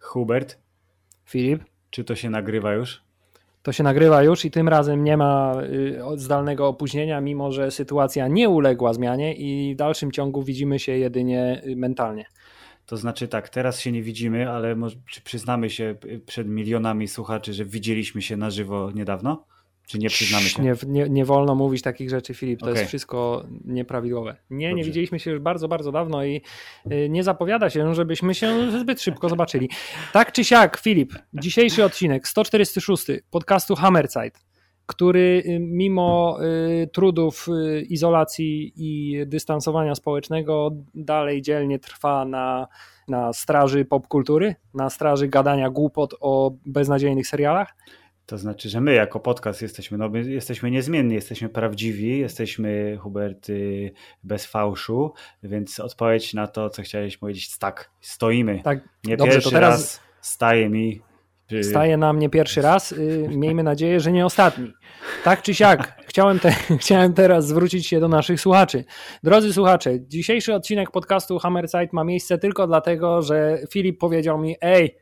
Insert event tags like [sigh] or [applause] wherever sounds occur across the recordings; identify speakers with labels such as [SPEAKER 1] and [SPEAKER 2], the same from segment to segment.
[SPEAKER 1] Hubert,
[SPEAKER 2] Filip,
[SPEAKER 1] czy to się nagrywa już?
[SPEAKER 2] to się nagrywa już i tym razem nie ma y, zdalnego opóźnienia, mimo że sytuacja nie uległa zmianie i w dalszym ciągu widzimy się jedynie y, mentalnie.
[SPEAKER 1] To znaczy tak, teraz się nie widzimy, ale może, przyznamy się przed milionami słuchaczy, że widzieliśmy się na żywo niedawno? Czy nie przyznamy się?
[SPEAKER 2] Nie, nie, nie wolno mówić takich rzeczy, Filip, to
[SPEAKER 1] Okej.
[SPEAKER 2] jest wszystko nieprawidłowe. Nie, nie
[SPEAKER 1] Dobrze.
[SPEAKER 2] widzieliśmy się już bardzo, bardzo dawno i y, nie zapowiada się, żebyśmy się zbyt szybko zobaczyli. Tak czy siak, Filip, dzisiejszy odcinek 146 podcastu Hammerzeit, który y, mimo y, trudów izolacji i dystansowania społecznego dalej dzielnie trwa na, na straży popkultury, na straży gadania głupot o beznadziejnych serialach.
[SPEAKER 1] To znaczy, że my jako podcast jesteśmy, no, my jesteśmy niezmienni, jesteśmy prawdziwi, jesteśmy Hubert y, bez fałszu, więc odpowiedź na to, co chciałeś powiedzieć, jest tak, stoimy.
[SPEAKER 2] Tak,
[SPEAKER 1] nie
[SPEAKER 2] dobrze, to
[SPEAKER 1] pierwszy
[SPEAKER 2] teraz-
[SPEAKER 1] raz staje mi. y,
[SPEAKER 2] Staje na mnie pierwszy raz. y, Miejmy nadzieję, że nie ostatni. Tak czy siak, [laughs] chciałem, te, [laughs] chciałem teraz zwrócić się do naszych słuchaczy. Drodzy słuchacze, dzisiejszy odcinek podcastu Hammerzeit ma miejsce tylko dlatego, że Filip powiedział mi: Ej,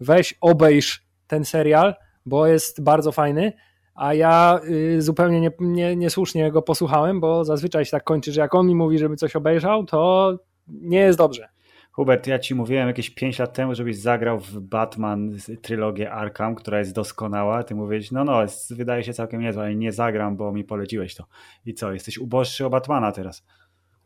[SPEAKER 2] weź obejrz ten serial, bo jest bardzo fajny. A ja y, zupełnie nie, nie, niesłusznie go posłuchałem, bo zazwyczaj się tak kończy, że jak on mi mówi, żeby coś obejrzał, to nie jest dobrze.
[SPEAKER 1] Hubert, ja ci mówiłem jakieś 5 lat temu, żebyś zagrał w Batman trylogię Arkham, która jest doskonała. Ty mówisz, no no, wydaje się całkiem niezła, ale nie zagram, bo mi poleciłeś to. I co, jesteś uboższy o Batmana teraz.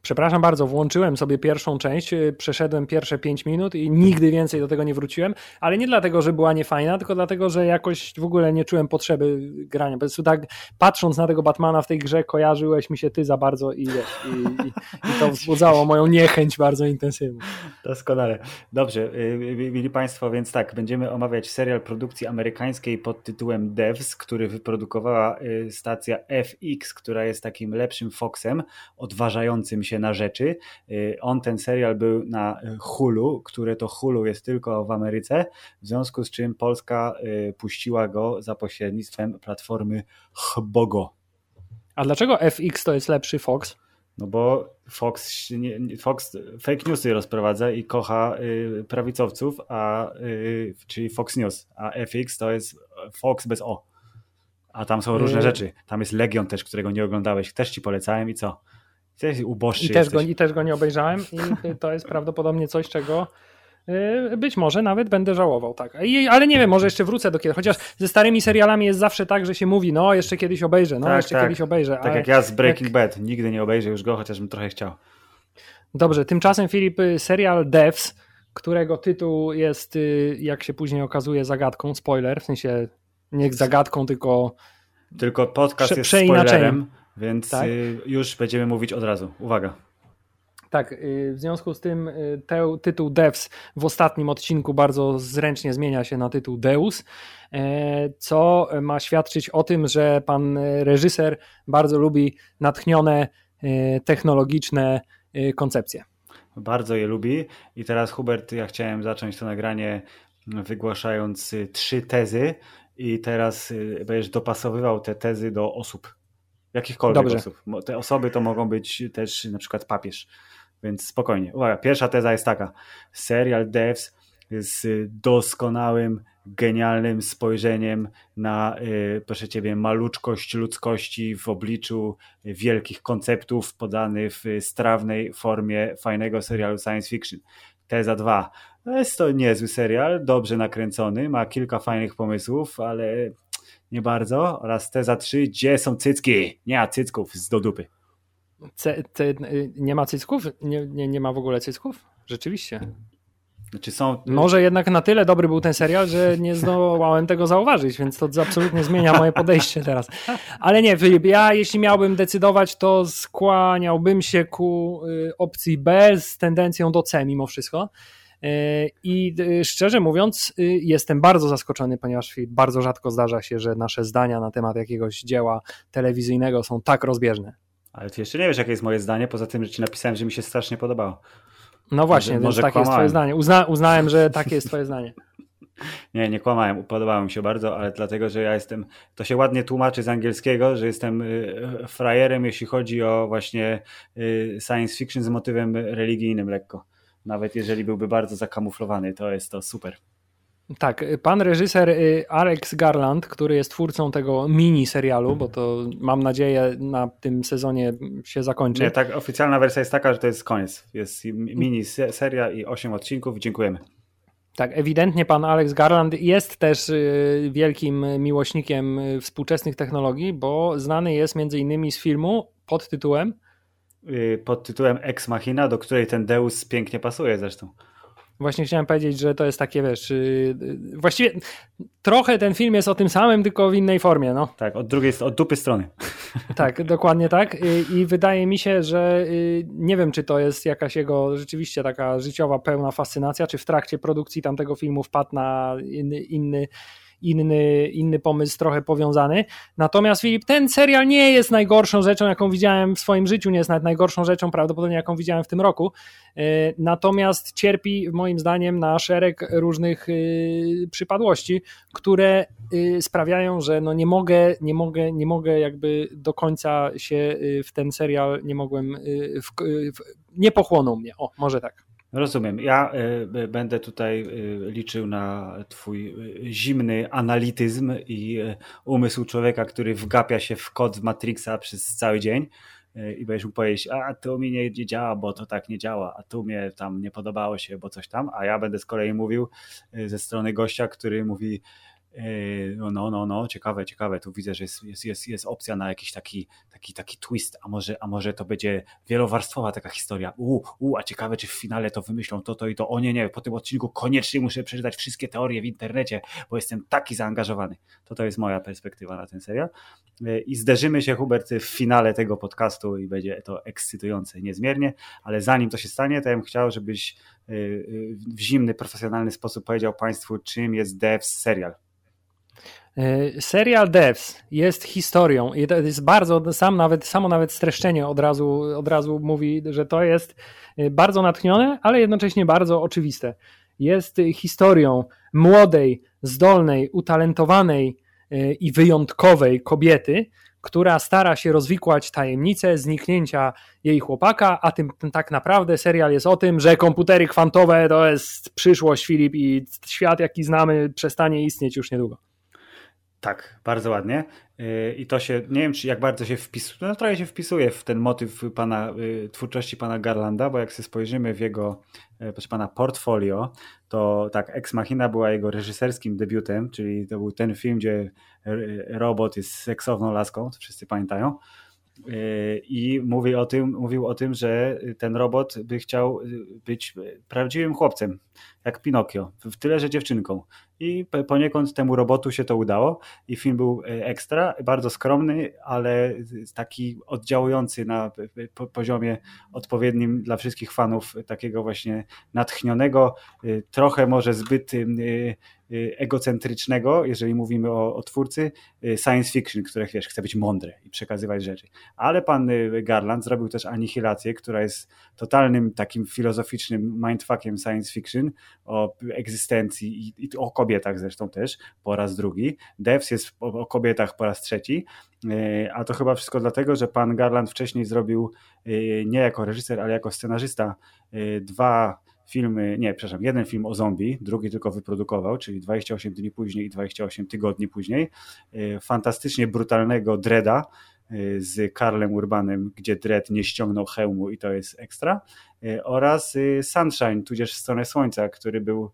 [SPEAKER 2] Przepraszam bardzo, włączyłem sobie pierwszą część, yy, przeszedłem pierwsze 5 minut i nigdy więcej do tego nie wróciłem, ale nie dlatego, że była niefajna, tylko dlatego, że jakoś w ogóle nie czułem potrzeby grania. Po prostu tak patrząc na tego Batmana w tej grze, kojarzyłeś mi się ty za bardzo i, i, i, i to wzbudzało moją niechęć bardzo intensywną.
[SPEAKER 1] Doskonale. Dobrze, y, mieli Państwo, więc tak, będziemy omawiać serial produkcji amerykańskiej pod tytułem Devs, który wyprodukowała y, stacja FX, która jest takim lepszym Foxem, odważającym się na rzeczy. Y, On, ten serial był na y, Hulu, które to Hulu jest tylko w Ameryce, w związku z czym Polska y, puściła go za pośrednictwem platformy Hbogo.
[SPEAKER 2] A dlaczego FX to jest lepszy Fox?
[SPEAKER 1] No bo Fox, się Fox fake newsy rozprowadza i kocha prawicowców, a, czyli Fox News, a FX to jest Fox bez O. A tam są różne rzeczy. Tam jest Legion też, którego nie oglądałeś. Też ci polecałem i co? Uboższy
[SPEAKER 2] I też, go. I też go nie obejrzałem i [laughs] to jest prawdopodobnie coś, czego y, być może nawet będę żałował, tak. Ale nie wiem, może jeszcze wrócę do kiedy. Chociaż ze starymi serialami jest zawsze tak, że się mówi, no jeszcze kiedyś obejrzę, no
[SPEAKER 1] Tak,
[SPEAKER 2] jeszcze
[SPEAKER 1] tak.
[SPEAKER 2] kiedyś obejrzę.
[SPEAKER 1] Tak
[SPEAKER 2] ale-
[SPEAKER 1] jak ja z Breaking Bad. Nigdy nie obejrzę już go, chociaż bym trochę chciał.
[SPEAKER 2] Dobrze, tymczasem Filip, y, serial Devs, którego tytuł jest, y, jak się później okazuje, zagadką, spoiler, w sensie nie zagadką, tylko
[SPEAKER 1] Tylko podcast
[SPEAKER 2] Prze-
[SPEAKER 1] jest
[SPEAKER 2] przeinaczeniem.
[SPEAKER 1] spoilerem, więc
[SPEAKER 2] Tak.
[SPEAKER 1] y, już będziemy mówić od razu. Uwaga.
[SPEAKER 2] Tak, y, w związku z tym y, te, tytuł Devs w ostatnim odcinku bardzo zręcznie zmienia się na tytuł Deus, e, co ma świadczyć o tym, że pan reżyser bardzo lubi natchnione, e, technologiczne e, koncepcje.
[SPEAKER 1] Bardzo je lubi. I teraz, Hubert, ja chciałem zacząć to nagranie wygłaszając y, trzy tezy, i teraz będziesz dopasowywał te tezy do osób. Jakichkolwiek
[SPEAKER 2] Dobrze.
[SPEAKER 1] osób. Te osoby to mogą być też na przykład papież. Więc spokojnie. Uwaga, pierwsza teza jest taka. Serial Devs z doskonałym, genialnym spojrzeniem na, y, proszę ciebie, maluczkość ludzkości w obliczu wielkich konceptów podany w strawnej formie fajnego serialu science fiction. Teza 2. Jest to niezły serial, dobrze nakręcony, ma kilka fajnych pomysłów, ale nie bardzo. Oraz teza 3. Gdzie są cycki? Nie ma cycków z do dupy.
[SPEAKER 2] Te, y, nie ma cycków? Nie, nie, nie ma w ogóle cycków? Rzeczywiście.
[SPEAKER 1] Znaczy są...
[SPEAKER 2] Może jednak na tyle dobry był ten serial, że nie zdołałem tego zauważyć, więc to absolutnie zmienia moje podejście teraz. Ale nie, Filip, ja jeśli miałbym decydować, to skłaniałbym się ku y, opcji B z tendencją do C mimo wszystko. Y, I y, szczerze mówiąc, y, jestem bardzo zaskoczony, ponieważ bardzo rzadko zdarza się, że nasze zdania na temat jakiegoś dzieła telewizyjnego są tak rozbieżne.
[SPEAKER 1] Ale ty jeszcze nie wiesz, jakie jest moje zdanie, poza tym, że ci napisałem, że mi się strasznie podobało.
[SPEAKER 2] No właśnie,
[SPEAKER 1] Może-
[SPEAKER 2] więc
[SPEAKER 1] może
[SPEAKER 2] takie jest
[SPEAKER 1] kłamałem.
[SPEAKER 2] twoje zdanie. Uzna, uznałem, że [laughs] takie jest twoje zdanie.
[SPEAKER 1] Nie, nie kłamałem, podobało mi się bardzo, ale dlatego, że ja jestem, to się ładnie tłumaczy z angielskiego, że jestem y, frajerem, jeśli chodzi o właśnie y, science fiction z motywem religijnym lekko. Nawet jeżeli byłby bardzo zakamuflowany, to jest to super.
[SPEAKER 2] Tak, pan reżyser Alex Garland, który jest twórcą tego mini serialu, bo to mam nadzieję na tym sezonie się zakończy.
[SPEAKER 1] Nie, tak, oficjalna wersja jest taka, że to jest koniec. Jest mini seria i 8 odcinków. Dziękujemy.
[SPEAKER 2] Tak, ewidentnie pan Alex Garland jest też y, wielkim miłośnikiem y, współczesnych technologii, bo znany jest między innymi z filmu pod tytułem
[SPEAKER 1] y, pod tytułem Ex Machina, do której ten Deus pięknie pasuje zresztą.
[SPEAKER 2] Właśnie chciałem powiedzieć, że to jest takie, wiesz, właściwie trochę ten film jest o tym samym, tylko w innej formie, no.
[SPEAKER 1] Tak, od drugiej, od dupy strony. [laughs]
[SPEAKER 2] Tak, dokładnie tak. I wydaje mi się, że nie wiem, czy to jest jakaś jego rzeczywiście taka życiowa, pełna fascynacja, czy w trakcie produkcji tamtego filmu wpadł na inny, inny inny, inny pomysł, trochę powiązany. Natomiast Filip, ten serial nie jest najgorszą rzeczą, jaką widziałem w swoim życiu, nie jest nawet najgorszą rzeczą prawdopodobnie, jaką widziałem w tym roku. E, natomiast cierpi moim zdaniem na szereg różnych e, przypadłości, które e, sprawiają, że no nie mogę, nie mogę, nie mogę jakby do końca się w ten serial nie mogłem, w, w, nie pochłonął mnie. O, może tak.
[SPEAKER 1] Rozumiem. Ja y, będę tutaj y, liczył na Twój y, zimny analityzm i umysł człowieka, który wgapia się w kod Matrixa przez cały dzień i będziesz mógł powiedzieć, a to mi nie, nie działa, bo to tak nie działa, a tu mnie tam nie podobało się, bo coś tam, a ja będę z kolei mówił ze strony gościa, który mówi, no, no, no, no, ciekawe, ciekawe. Tu widzę, że jest, jest, jest, jest opcja na jakiś taki, taki, taki twist, a może, a może to będzie wielowarstwowa taka historia. U, u, a ciekawe, czy w finale to wymyślą to, to i to. O nie, nie, po tym odcinku koniecznie muszę przeczytać wszystkie teorie w internecie, bo jestem taki zaangażowany. To to jest moja perspektywa na ten serial. I zderzymy się, Hubert, w finale tego podcastu i będzie to ekscytujące niezmiernie, ale zanim to się stanie, to ja bym chciał, żebyś w zimny, profesjonalny sposób powiedział Państwu, czym jest Devs serial.
[SPEAKER 2] E, serial Devs jest historią i to jest bardzo, sam nawet, samo nawet streszczenie od razu, od razu mówi, że to jest e, bardzo natchnione, ale jednocześnie bardzo oczywiste. Jest historią młodej, zdolnej, utalentowanej e, i wyjątkowej kobiety, która stara się rozwikłać tajemnicę zniknięcia jej chłopaka, a tym tak naprawdę serial jest o tym, że komputery kwantowe to jest przyszłość Filip i świat jaki znamy przestanie istnieć już niedługo.
[SPEAKER 1] Tak, bardzo ładnie. Y, I to się, nie wiem, czy jak bardzo się wpisuje, no trochę się wpisuje w ten motyw pana, y, twórczości pana Garlanda, bo jak sobie spojrzymy w jego, y, proszę pana, portfolio, to tak, Ex Machina była jego reżyserskim debiutem, czyli to był ten film, gdzie robot jest seksowną laską, to wszyscy pamiętają. I mówi o tym, mówił o tym, że ten robot by chciał być prawdziwym chłopcem, jak Pinokio, w tyle, że dziewczynką. I poniekąd temu robotu się to udało i film był e, ekstra, bardzo skromny, ale taki oddziałujący na poziomie odpowiednim dla wszystkich fanów takiego właśnie natchnionego, e, trochę może zbyt e, egocentrycznego, jeżeli mówimy o, o twórcy, science fiction, które wiesz, chce być mądre i przekazywać rzeczy. Ale pan Garland zrobił też Anihilację, która jest totalnym takim filozoficznym mindfuckiem science fiction o egzystencji i, i o kobietach zresztą też po raz drugi. Devs jest o, o kobietach po raz trzeci, a to chyba wszystko dlatego, że pan Garland wcześniej zrobił nie jako reżyser, ale jako scenarzysta dwa filmy, nie, przepraszam, jeden film o zombie, drugi tylko wyprodukował, czyli 28 dni później i 28 tygodni później. Fantastycznie brutalnego Dreda z Karlem Urbanem, gdzie Dredd nie ściągnął hełmu i to jest ekstra. Oraz Sunshine, tudzież Stronę Słońca, który był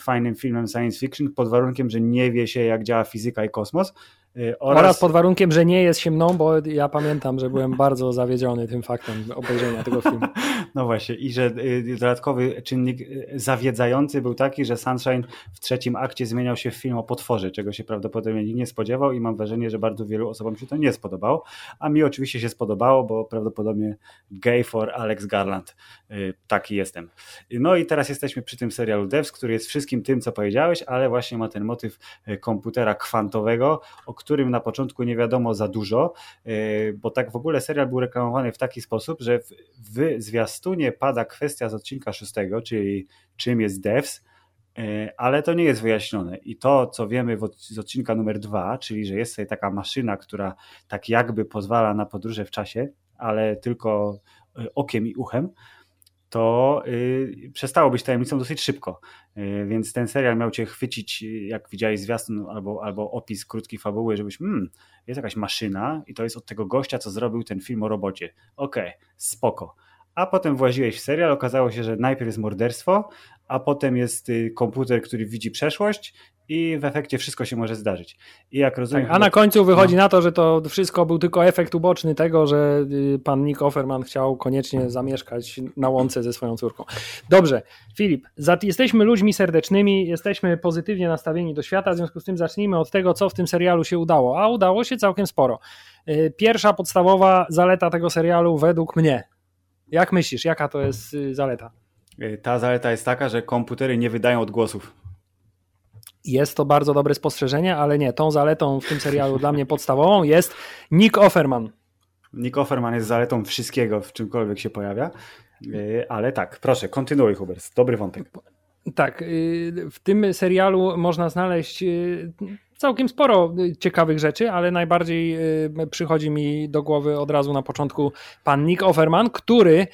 [SPEAKER 1] fajnym filmem science fiction pod warunkiem, że nie wie się jak działa fizyka i kosmos.
[SPEAKER 2] E, oraz... Oraz pod warunkiem, że nie jest się mną, bo ja pamiętam, że byłem bardzo zawiedziony tym faktem obejrzenia tego filmu. [laughs]
[SPEAKER 1] No właśnie, i że y, dodatkowy czynnik y, zawiedzający był taki, że Sunshine w trzecim akcie zmieniał się w film o potworze, czego się prawdopodobnie nikt nie spodziewał i mam wrażenie, że bardzo wielu osobom się to nie spodobało, a mi oczywiście się spodobało, bo prawdopodobnie gay for Alex Garland. Y, taki jestem. No i teraz jesteśmy przy tym serialu Devs, który jest wszystkim tym, co powiedziałeś, ale właśnie ma ten motyw komputera kwantowego, o którym na początku nie wiadomo za dużo, bo tak w ogóle serial był reklamowany w taki sposób, że w zwiastunie pada kwestia z odcinka szóstego, czyli czym jest devs, ale to nie jest wyjaśnione. I to, co wiemy z odcinka numer dwa, czyli że jest tutaj taka maszyna, która tak jakby pozwala na podróże w czasie, ale tylko okiem i uchem, to y, przestało być tajemnicą dosyć szybko. Y, więc ten serial miał cię chwycić, jak widziałeś zwiastun albo, albo opis krótkiej fabuły, żebyś, hmm, jest jakaś maszyna i to jest od tego gościa, co zrobił ten film o robocie. Okej, okay, spoko. A potem właziłeś w serial, okazało się, że najpierw jest morderstwo, a potem jest y, komputer, który widzi przeszłość i w efekcie wszystko się może zdarzyć. I jak rozumiem,
[SPEAKER 2] tak, a na końcu wychodzi no. na to, że to wszystko był tylko efekt uboczny tego, że y, pan Nick Offerman chciał koniecznie zamieszkać na łące ze swoją córką. Dobrze, Filip, jesteśmy ludźmi serdecznymi, jesteśmy pozytywnie nastawieni do świata, w związku z tym zacznijmy od tego, co w tym serialu się udało. A udało się całkiem sporo. Y, pierwsza podstawowa zaleta tego serialu według mnie. Jak myślisz, jaka to jest zaleta?
[SPEAKER 1] Ta zaleta jest taka, że komputery nie wydają odgłosów.
[SPEAKER 2] Jest to bardzo dobre spostrzeżenie, ale nie, tą zaletą w tym serialu dla mnie podstawową jest Nick Offerman.
[SPEAKER 1] Nick Offerman jest zaletą wszystkiego, w czymkolwiek się pojawia. E, ale tak, proszę, kontynuuj Hubert, dobry wątek.
[SPEAKER 2] Tak, y, w tym serialu można znaleźć y, całkiem sporo ciekawych rzeczy, ale najbardziej y, przychodzi mi do głowy od razu na początku pan Nick Offerman, który,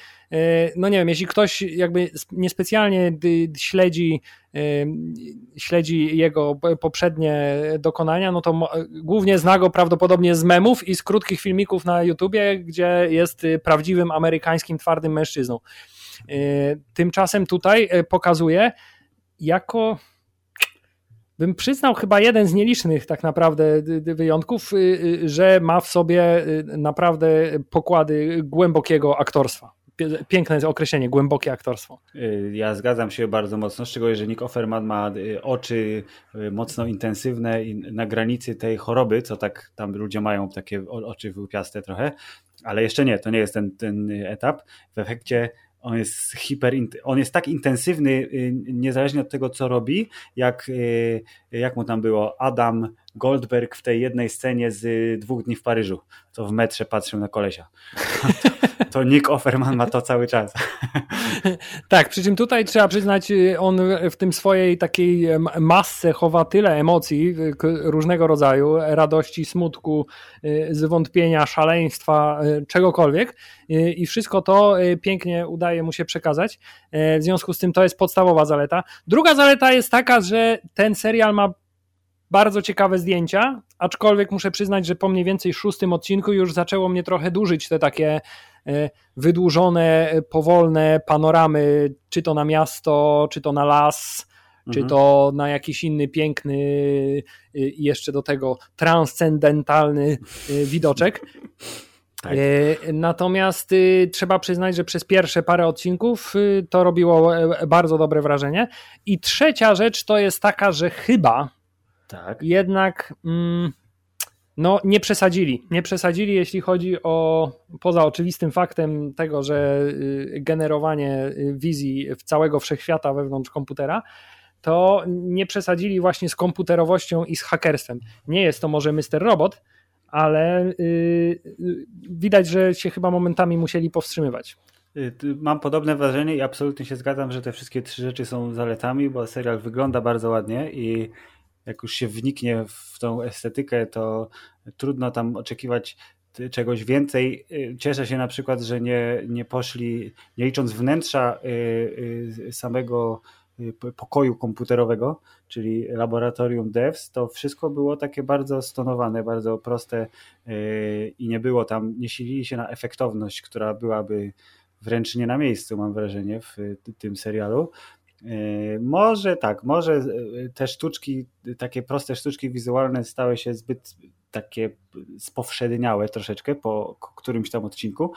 [SPEAKER 2] no nie wiem, jeśli ktoś jakby niespecjalnie śledzi, śledzi jego poprzednie dokonania, no to głównie zna go prawdopodobnie z memów i z krótkich filmików na YouTubie, gdzie jest prawdziwym amerykańskim twardym mężczyzną. Tymczasem tutaj pokazuje jako bym przyznał chyba jeden z nielicznych tak naprawdę wyjątków, y, y, że ma w sobie y, naprawdę pokłady głębokiego aktorstwa. Piękne jest określenie, głębokie aktorstwo.
[SPEAKER 1] Ja zgadzam się bardzo mocno, szczególnie, że Nick Offerman ma oczy mocno intensywne i na granicy tej choroby, co tak tam ludzie mają takie oczy wyłupiaste trochę, ale jeszcze nie, to nie jest ten, ten etap. W efekcie on jest hiper, on jest tak intensywny, y, niezależnie od tego, co robi, jak, y, jak mu tam było Adam Goldberg w tej jednej scenie z dwóch dni w Paryżu, co w metrze patrzył na kolesia. [laughs] To Nick Offerman ma to cały czas. [laughs]
[SPEAKER 2] Tak, przy czym tutaj trzeba przyznać, y, on w tym swojej takiej masce chowa tyle emocji różnego rodzaju, radości, smutku, zwątpienia, szaleństwa, czegokolwiek i wszystko to pięknie udaje mu się przekazać. W związku z tym to jest podstawowa zaleta. Druga zaleta jest taka, że ten serial ma bardzo ciekawe zdjęcia, aczkolwiek muszę przyznać, że po mniej więcej szóstym odcinku już zaczęło mnie trochę dłużyć te takie e, wydłużone, powolne panoramy, czy to na miasto, czy to na las, mhm. czy to na jakiś inny piękny, e, jeszcze do tego transcendentalny e, widoczek. [laughs] Tak. Natomiast trzeba przyznać, że przez pierwsze parę odcinków to robiło bardzo dobre wrażenie. I trzecia rzecz to jest taka, że chyba tak. jednak mm, no, nie przesadzili. Nie przesadzili, jeśli chodzi o poza oczywistym faktem tego, że y, generowanie y, wizji w całego wszechświata wewnątrz komputera, to nie przesadzili właśnie z komputerowością i z hakerstwem. Nie jest to może Mr. Robot, ale yy, widać, że się chyba momentami musieli powstrzymywać.
[SPEAKER 1] Mam podobne wrażenie i absolutnie się zgadzam, że te wszystkie trzy rzeczy są zaletami, bo serial wygląda bardzo ładnie i jak już się wniknie w tą estetykę, to trudno tam oczekiwać czegoś więcej. Y, cieszę się na przykład, że nie, nie poszli, nie licząc wnętrza y, y, samego pokoju komputerowego, czyli laboratorium devs, to wszystko było takie bardzo stonowane, bardzo proste i nie było tam, nie silili się na efektowność, która byłaby wręcz nie na miejscu, mam wrażenie, w tym serialu. E, może tak, może e, te sztuczki, takie proste sztuczki wizualne stały się zbyt takie spowszedniałe troszeczkę po którymś tam odcinku,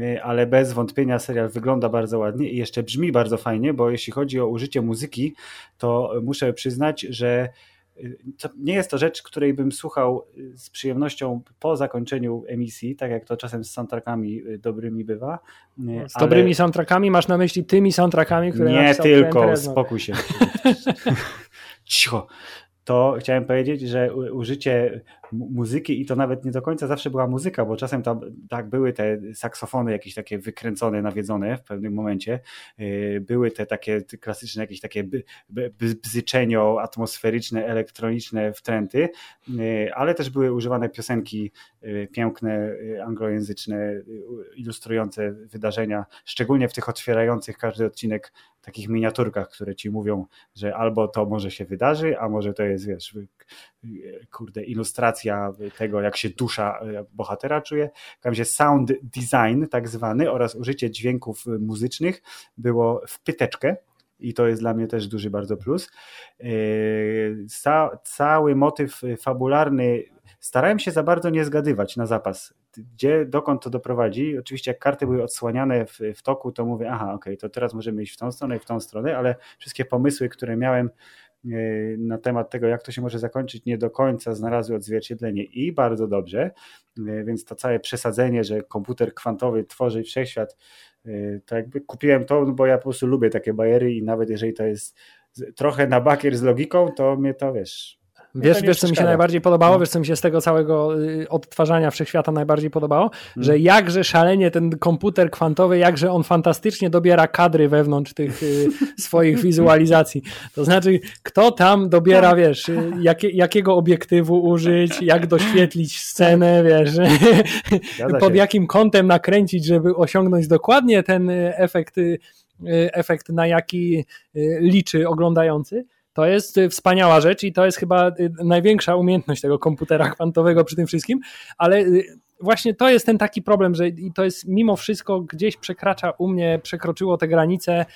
[SPEAKER 1] e, ale bez wątpienia serial wygląda bardzo ładnie i jeszcze brzmi bardzo fajnie, bo jeśli chodzi o użycie muzyki, to muszę przyznać, że nie jest to rzecz, której bym słuchał y, z przyjemnością po zakończeniu emisji, tak jak to czasem z soundtrackami y, dobrymi bywa.
[SPEAKER 2] Y, z ale... dobrymi soundtrackami masz na myśli tymi soundtrackami, które
[SPEAKER 1] Nie tylko, spokój się. [laughs] Cicho. To chciałem powiedzieć, że użycie muzyki i to nawet nie do końca zawsze była muzyka, bo czasem tam tak były te saksofony jakieś takie wykręcone, nawiedzone w pewnym momencie, y, były te takie klasyczne jakieś takie bzyczenio atmosferyczne, elektroniczne wtręty, y, ale też były używane piosenki piękne, anglojęzyczne, ilustrujące wydarzenia, szczególnie w tych otwierających każdy odcinek takich miniaturkach, które ci mówią, że albo to może się wydarzy, a może to jest, wiesz, kurde, ilustracja tego, jak się dusza e, bohatera czuje. W sound design tak zwany oraz użycie dźwięków muzycznych było w pyteczkę i to jest dla mnie też duży bardzo plus. E, ca cały motyw fabularny starałem się za bardzo nie zgadywać na zapas gdzie, dokąd to doprowadzi. Oczywiście jak karty były odsłaniane w, w toku, to mówię, aha, okej, okay, to teraz możemy iść w tą stronę i w tą stronę, ale wszystkie pomysły, które miałem na temat tego, jak to się może zakończyć, nie do końca znalazły odzwierciedlenie i bardzo dobrze, e, więc to całe przesadzenie, że komputer kwantowy tworzy wszechświat, e, to jakby kupiłem to, bo ja po prostu lubię takie bajery i nawet jeżeli to jest trochę na bakier z logiką, to mnie to, wiesz,
[SPEAKER 2] Wiesz, wiesz co mi się najbardziej podobało? No. Wiesz, co mi się z tego całego y, odtwarzania wszechświata najbardziej podobało? Hmm. Że jakże szalenie ten komputer kwantowy, jakże on fantastycznie dobiera kadry wewnątrz tych y, [laughs] swoich wizualizacji. To znaczy, kto tam dobiera, tak. wiesz, y, jakie, jakiego obiektywu użyć, jak doświetlić scenę, wiesz, [laughs] pod jakim kątem nakręcić, żeby osiągnąć dokładnie ten efekt, efekt na jaki liczy oglądający. To jest y, wspaniała rzecz i to jest chyba y, największa umiejętność tego komputera kwantowego przy tym wszystkim, ale y, właśnie to jest ten taki problem, że to jest mimo wszystko gdzieś przekracza u mnie, przekroczyło te granice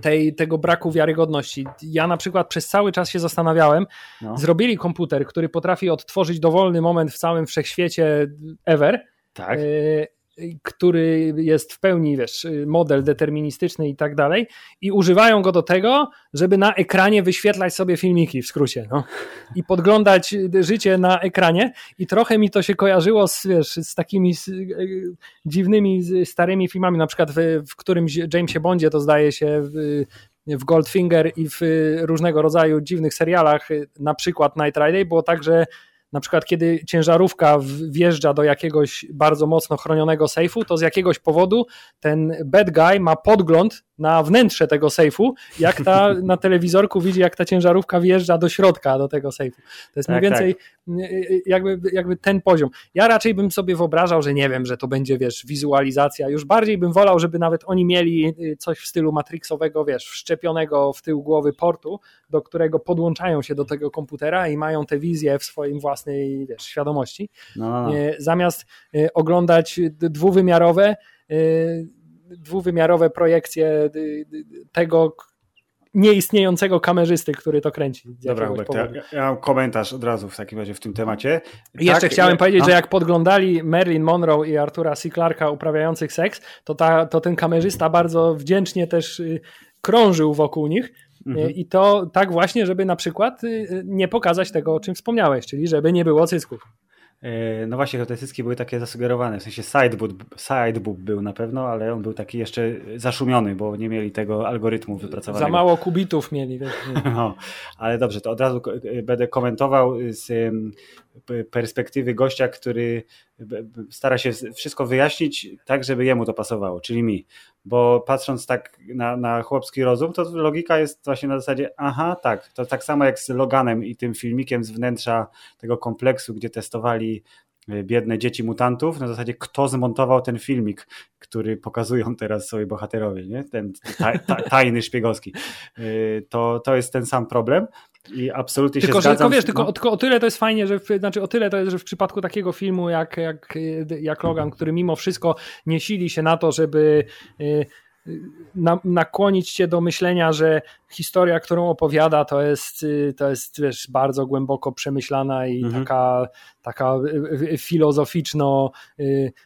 [SPEAKER 2] tej, tego braku wiarygodności. Ja na przykład przez cały czas się zastanawiałem, no. zrobili komputer, który potrafi odtworzyć dowolny moment w całym wszechświecie ever.
[SPEAKER 1] Tak
[SPEAKER 2] który jest w pełni, wiesz, model deterministyczny i tak dalej, i używają go do tego, żeby na ekranie wyświetlać sobie filmiki w skrócie, no. I podglądać życie na ekranie. I trochę mi to się kojarzyło z, wiesz, z takimi z, e, dziwnymi, starymi filmami, na przykład w, w którymś Jamesie Bondzie to zdaje się w, w Goldfinger i w różnego rodzaju dziwnych serialach, na przykład Night Rider, było tak, że na przykład kiedy ciężarówka wjeżdża do jakiegoś bardzo mocno chronionego sejfu, to z jakiegoś powodu ten bad guy ma podgląd na wnętrze tego sejfu, jak ta [laughs] na telewizorku widzi, jak ta ciężarówka wjeżdża do środka do tego sejfu. To jest tak, mniej więcej tak. jakby, jakby ten poziom. Ja raczej bym sobie wyobrażał, że nie wiem, że to będzie, wiesz, wizualizacja. Już bardziej bym wolał, żeby nawet oni mieli y, coś w stylu Matrixowego, wiesz, wszczepionego w tył głowy portu, do którego podłączają się do tego komputera i mają te wizje w swoim własnej, wiesz, świadomości. No, no, no. Zamiast oglądać dwuwymiarowe, dwuwymiarowe projekcje tego nieistniejącego kamerzysty, który to kręci.
[SPEAKER 1] Dobra, Hubert, ja, ja, mam komentarz od razu w takim razie w tym temacie.
[SPEAKER 2] I Jeszcze tak, chciałem powiedzieć, że jak podglądali Marilyn Monroe i Artura C. Clarka uprawiających seks, to, ta, to ten kamerzysta bardzo wdzięcznie też y, krążył wokół nich. Mhm. I to tak właśnie, żeby na przykład y, nie pokazać tego, o czym wspomniałeś, czyli żeby nie było cysków.
[SPEAKER 1] E, no właśnie, te cycki były takie zasugerowane, w sensie sideboob, sideboob był na pewno, ale on był taki jeszcze zaszumiony, bo nie mieli tego algorytmu wypracowanego.
[SPEAKER 2] Za mało kubitów mieli. [laughs]
[SPEAKER 1] No, ale dobrze, to od razu będę komentował z perspektywy gościa, który stara się wszystko wyjaśnić tak, żeby jemu to pasowało, czyli mi. Bo patrząc tak na, na chłopski rozum, to logika jest właśnie na zasadzie, aha, tak, to tak samo jak z Loganem i tym filmikiem z wnętrza tego kompleksu, gdzie testowali e, biedne dzieci mutantów, na zasadzie kto zmontował ten filmik, który pokazują teraz sobie bohaterowie, nie? ten tajny szpiegowski. E, to, to jest ten sam problem. I absolutnie
[SPEAKER 2] tylko,
[SPEAKER 1] się zgadzam.
[SPEAKER 2] Tylko wiesz, tylko, no. tylko o tyle to jest fajnie, że w, znaczy o tyle to jest, że w przypadku takiego filmu jak, jak, jak Logan, który mimo wszystko nie sili się na to, żeby y, na, nakłonić cię do myślenia, że historia, którą opowiada, to jest, y, to jest wiesz, bardzo głęboko przemyślana i mhm. taka, taka y, filozoficzno,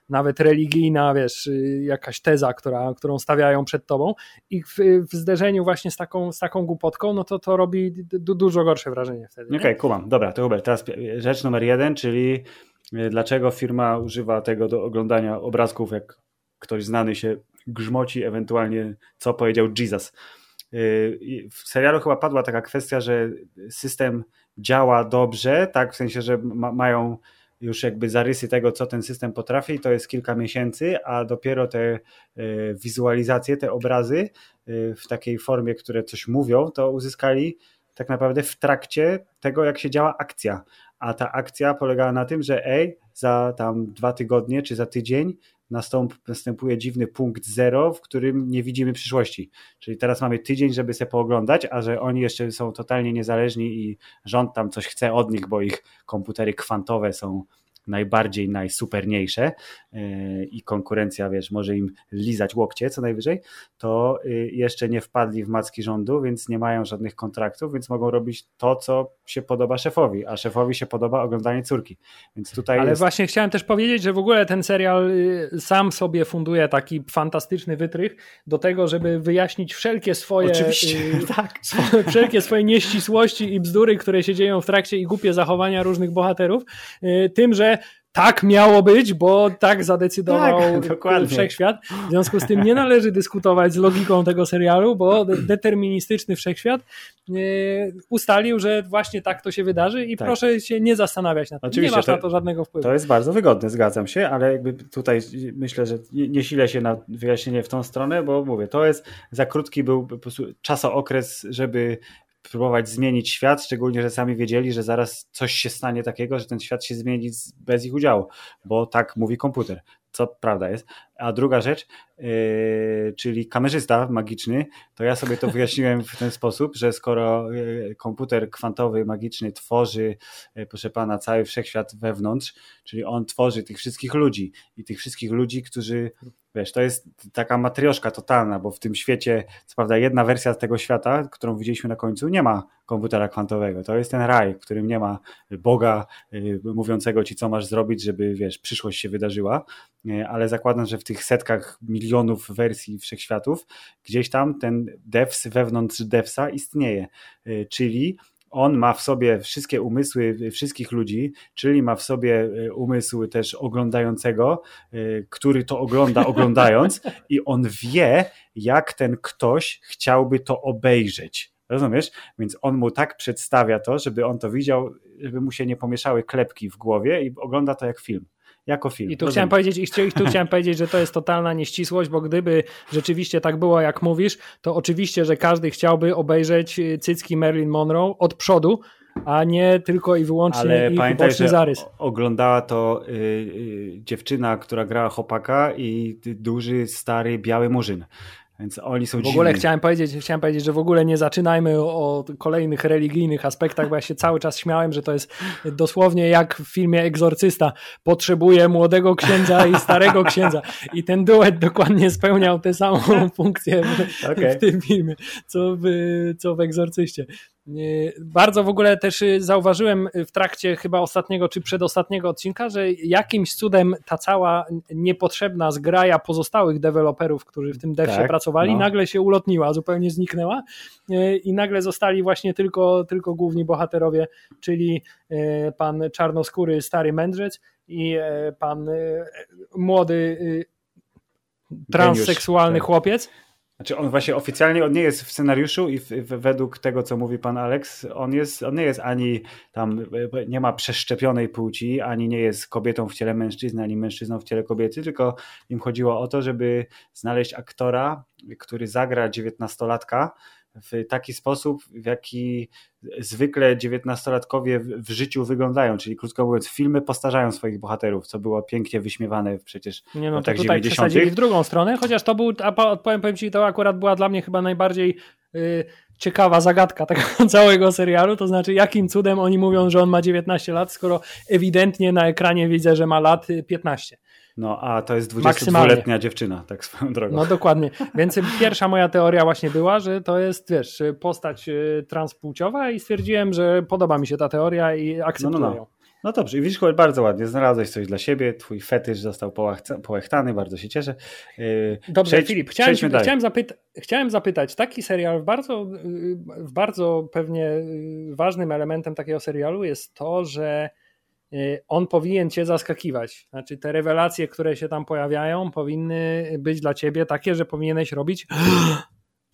[SPEAKER 2] nawet religijna, wiesz, jakaś teza, która, którą stawiają przed tobą i w, w zderzeniu właśnie z taką, z taką głupotką, no to to robi dużo gorsze wrażenie wtedy.
[SPEAKER 1] Okej, okay, kumam. Dobra, to Hubert, teraz rzecz numer jeden, czyli dlaczego firma używa tego do oglądania obrazków, jak ktoś znany się grzmoci, ewentualnie co powiedział Jesus. Y, w serialu chyba padła taka kwestia, że system działa dobrze, tak, w sensie, że ma, mają już jakby zarysy tego, co ten system potrafi, to jest kilka miesięcy, a dopiero te e, wizualizacje, te obrazy e, w takiej formie, które coś mówią, to uzyskali tak naprawdę w trakcie tego, jak się działa akcja. A ta akcja polegała na tym, że ej, za tam dwa tygodnie czy za tydzień nastąp, następuje dziwny punkt zero, w którym nie widzimy przyszłości. Czyli teraz mamy tydzień, żeby sobie pooglądać, a że oni jeszcze są totalnie niezależni i rząd tam coś chce od nich, bo ich komputery kwantowe są najbardziej najsuperniejsze e, i konkurencja, wiesz, może im lizać łokcie co najwyżej, to y, jeszcze nie wpadli w macki rządu, więc nie mają żadnych kontraktów, więc mogą robić to, co się podoba szefowi, a szefowi się podoba oglądanie córki. Więc tutaj
[SPEAKER 2] Ale
[SPEAKER 1] jest...
[SPEAKER 2] właśnie chciałem też powiedzieć, że w ogóle ten serial y, sam sobie funduje taki fantastyczny wytrych do tego, żeby wyjaśnić wszelkie swoje
[SPEAKER 1] Oczywiście, [laughs] tak.
[SPEAKER 2] wszelkie swoje nieścisłości i bzdury, które się dzieją w trakcie i głupie zachowania różnych bohaterów, tym, że tak miało być, bo tak zadecydował tak, wszechświat. W związku z tym nie należy dyskutować z logiką tego serialu, bo deterministyczny wszechświat e, ustalił, że właśnie tak to się wydarzy i tak. proszę się nie zastanawiać nad tym. Oczywiście, nie masz to, na to żadnego wpływu.
[SPEAKER 1] To jest bardzo wygodne, zgadzam się, ale jakby tutaj myślę, że nie silę się na wyjaśnienie w tą stronę, bo mówię, to jest za krótki był po prostu czasookres, żeby próbować zmienić świat, szczególnie, że sami wiedzieli, że zaraz coś się stanie takiego, że ten świat się zmieni bez ich udziału, bo tak mówi komputer, co prawda jest. A druga rzecz, yy, czyli kamerzysta magiczny, to ja sobie to wyjaśniłem w ten sposób, że skoro yy, komputer kwantowy magiczny tworzy, yy, proszę pana, cały wszechświat wewnątrz, czyli on tworzy tych wszystkich ludzi i tych wszystkich ludzi, którzy Wiesz, to jest taka matrioszka totalna, bo w tym świecie, co prawda jedna wersja tego świata, którą widzieliśmy na końcu, nie ma komputera kwantowego. To jest ten raj, w którym nie ma Boga y, mówiącego ci, co masz zrobić, żeby, wiesz, przyszłość się wydarzyła, y, ale zakładam, że w tych setkach milionów wersji wszechświatów gdzieś tam ten devs wewnątrz devsa istnieje, y, czyli on ma w sobie wszystkie umysły wszystkich ludzi, czyli ma w sobie e, umysł też oglądającego, e, który to ogląda [laughs] oglądając i on wie, jak ten ktoś chciałby to obejrzeć. Rozumiesz? Więc on mu tak przedstawia to, żeby on to widział, żeby mu się nie pomieszały klepki w głowie i ogląda to jak film jako film.
[SPEAKER 2] I tu, chciałem powiedzieć, i tu chciałem powiedzieć, że to jest totalna nieścisłość, bo gdyby rzeczywiście tak było, jak mówisz, to oczywiście, że każdy chciałby obejrzeć cycki Marilyn Monroe od przodu, a nie tylko i wyłącznie Ale ich pamiętaj, że zarys.
[SPEAKER 1] oglądała to y, y, dziewczyna, która grała chłopaka i duży, stary, biały murzyn. Więc oni są
[SPEAKER 2] W ogóle chciałem powiedzieć, chciałem powiedzieć, że w ogóle nie zaczynajmy o kolejnych religijnych aspektach, bo ja się cały czas śmiałem, że to jest dosłownie jak w filmie Egzorcysta. Potrzebuje młodego księdza i starego księdza. I ten duet dokładnie spełniał tę samą [laughs] funkcję w, okay. w tym filmie, co w, co w Egzorcyście. Bardzo w ogóle też y, zauważyłem w trakcie chyba ostatniego czy przedostatniego odcinka, że jakimś cudem ta cała niepotrzebna zgraja pozostałych deweloperów, którzy w tym devsie tak, pracowali, no. nagle się ulotniła, zupełnie zniknęła y, i nagle zostali właśnie tylko, tylko główni bohaterowie, czyli y, pan czarnoskóry stary mędrzec i pan młody transseksualny tak. chłopiec
[SPEAKER 1] znaczy on właśnie oficjalnie on nie jest w scenariuszu i w, w, według tego, co mówi pan Alex, on, jest, on nie jest ani tam, nie ma przeszczepionej płci, ani nie jest kobietą w ciele mężczyzny, ani mężczyzną w ciele kobiety, tylko im chodziło o to, żeby znaleźć aktora, który zagra dziewiętnastolatka, w taki sposób, w jaki zwykle dziewiętnastolatkowie w życiu wyglądają, czyli krótko mówiąc, filmy postarzają swoich bohaterów, co było pięknie wyśmiewane przecież
[SPEAKER 2] Nie no, w latach tutaj 90. w drugą stronę, chociaż to był, a powiem, powiem Ci, to akurat była dla mnie chyba najbardziej yy, ciekawa zagadka [laughs] tego całego serialu, to znaczy jakim cudem oni mówią, że on ma 19 lat, skoro ewidentnie na ekranie widzę, że ma lat 15.
[SPEAKER 1] No, a to jest 22-letnia dziewczyna, tak swoją drogą.
[SPEAKER 2] No dokładnie. Więc pierwsza moja teoria właśnie była, że to jest, wiesz, postać y, transpłciowa i stwierdziłem, że podoba mi się ta teoria i akceptuję no, no, no.
[SPEAKER 1] No dobrze, i widzisz, bardzo ładnie, znalazłeś coś dla siebie, twój fetysz został połechtany, bardzo się cieszę.
[SPEAKER 2] Y, dobrze, Przejdź, Filip, chciałem, chciałem, zapyta chciałem zapytać, taki serial, bardzo, bardzo pewnie ważnym elementem takiego serialu jest to, że Y, on powinien cię zaskakiwać. Znaczy, te rewelacje, które się tam pojawiają, powinny być dla ciebie takie, że powinieneś robić. [gasps]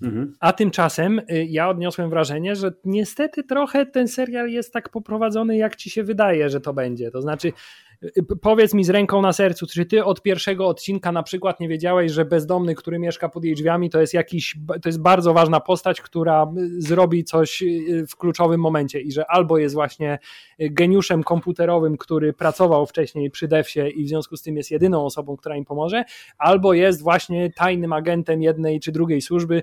[SPEAKER 2] Mhm. A tymczasem y, ja odniosłem wrażenie, że niestety trochę ten serial jest tak poprowadzony, jak ci się wydaje, że to będzie. To znaczy, Y, powiedz mi z ręką na sercu, czy ty od pierwszego odcinka na przykład nie wiedziałeś, że bezdomny, który mieszka pod jej drzwiami, to jest jakiś, to jest bardzo ważna postać, która y, zrobi coś y, w kluczowym momencie i że albo jest właśnie geniuszem komputerowym, który pracował wcześniej przy Devsie i w związku z tym jest jedyną osobą, która im pomoże, albo jest właśnie tajnym agentem jednej czy drugiej służby,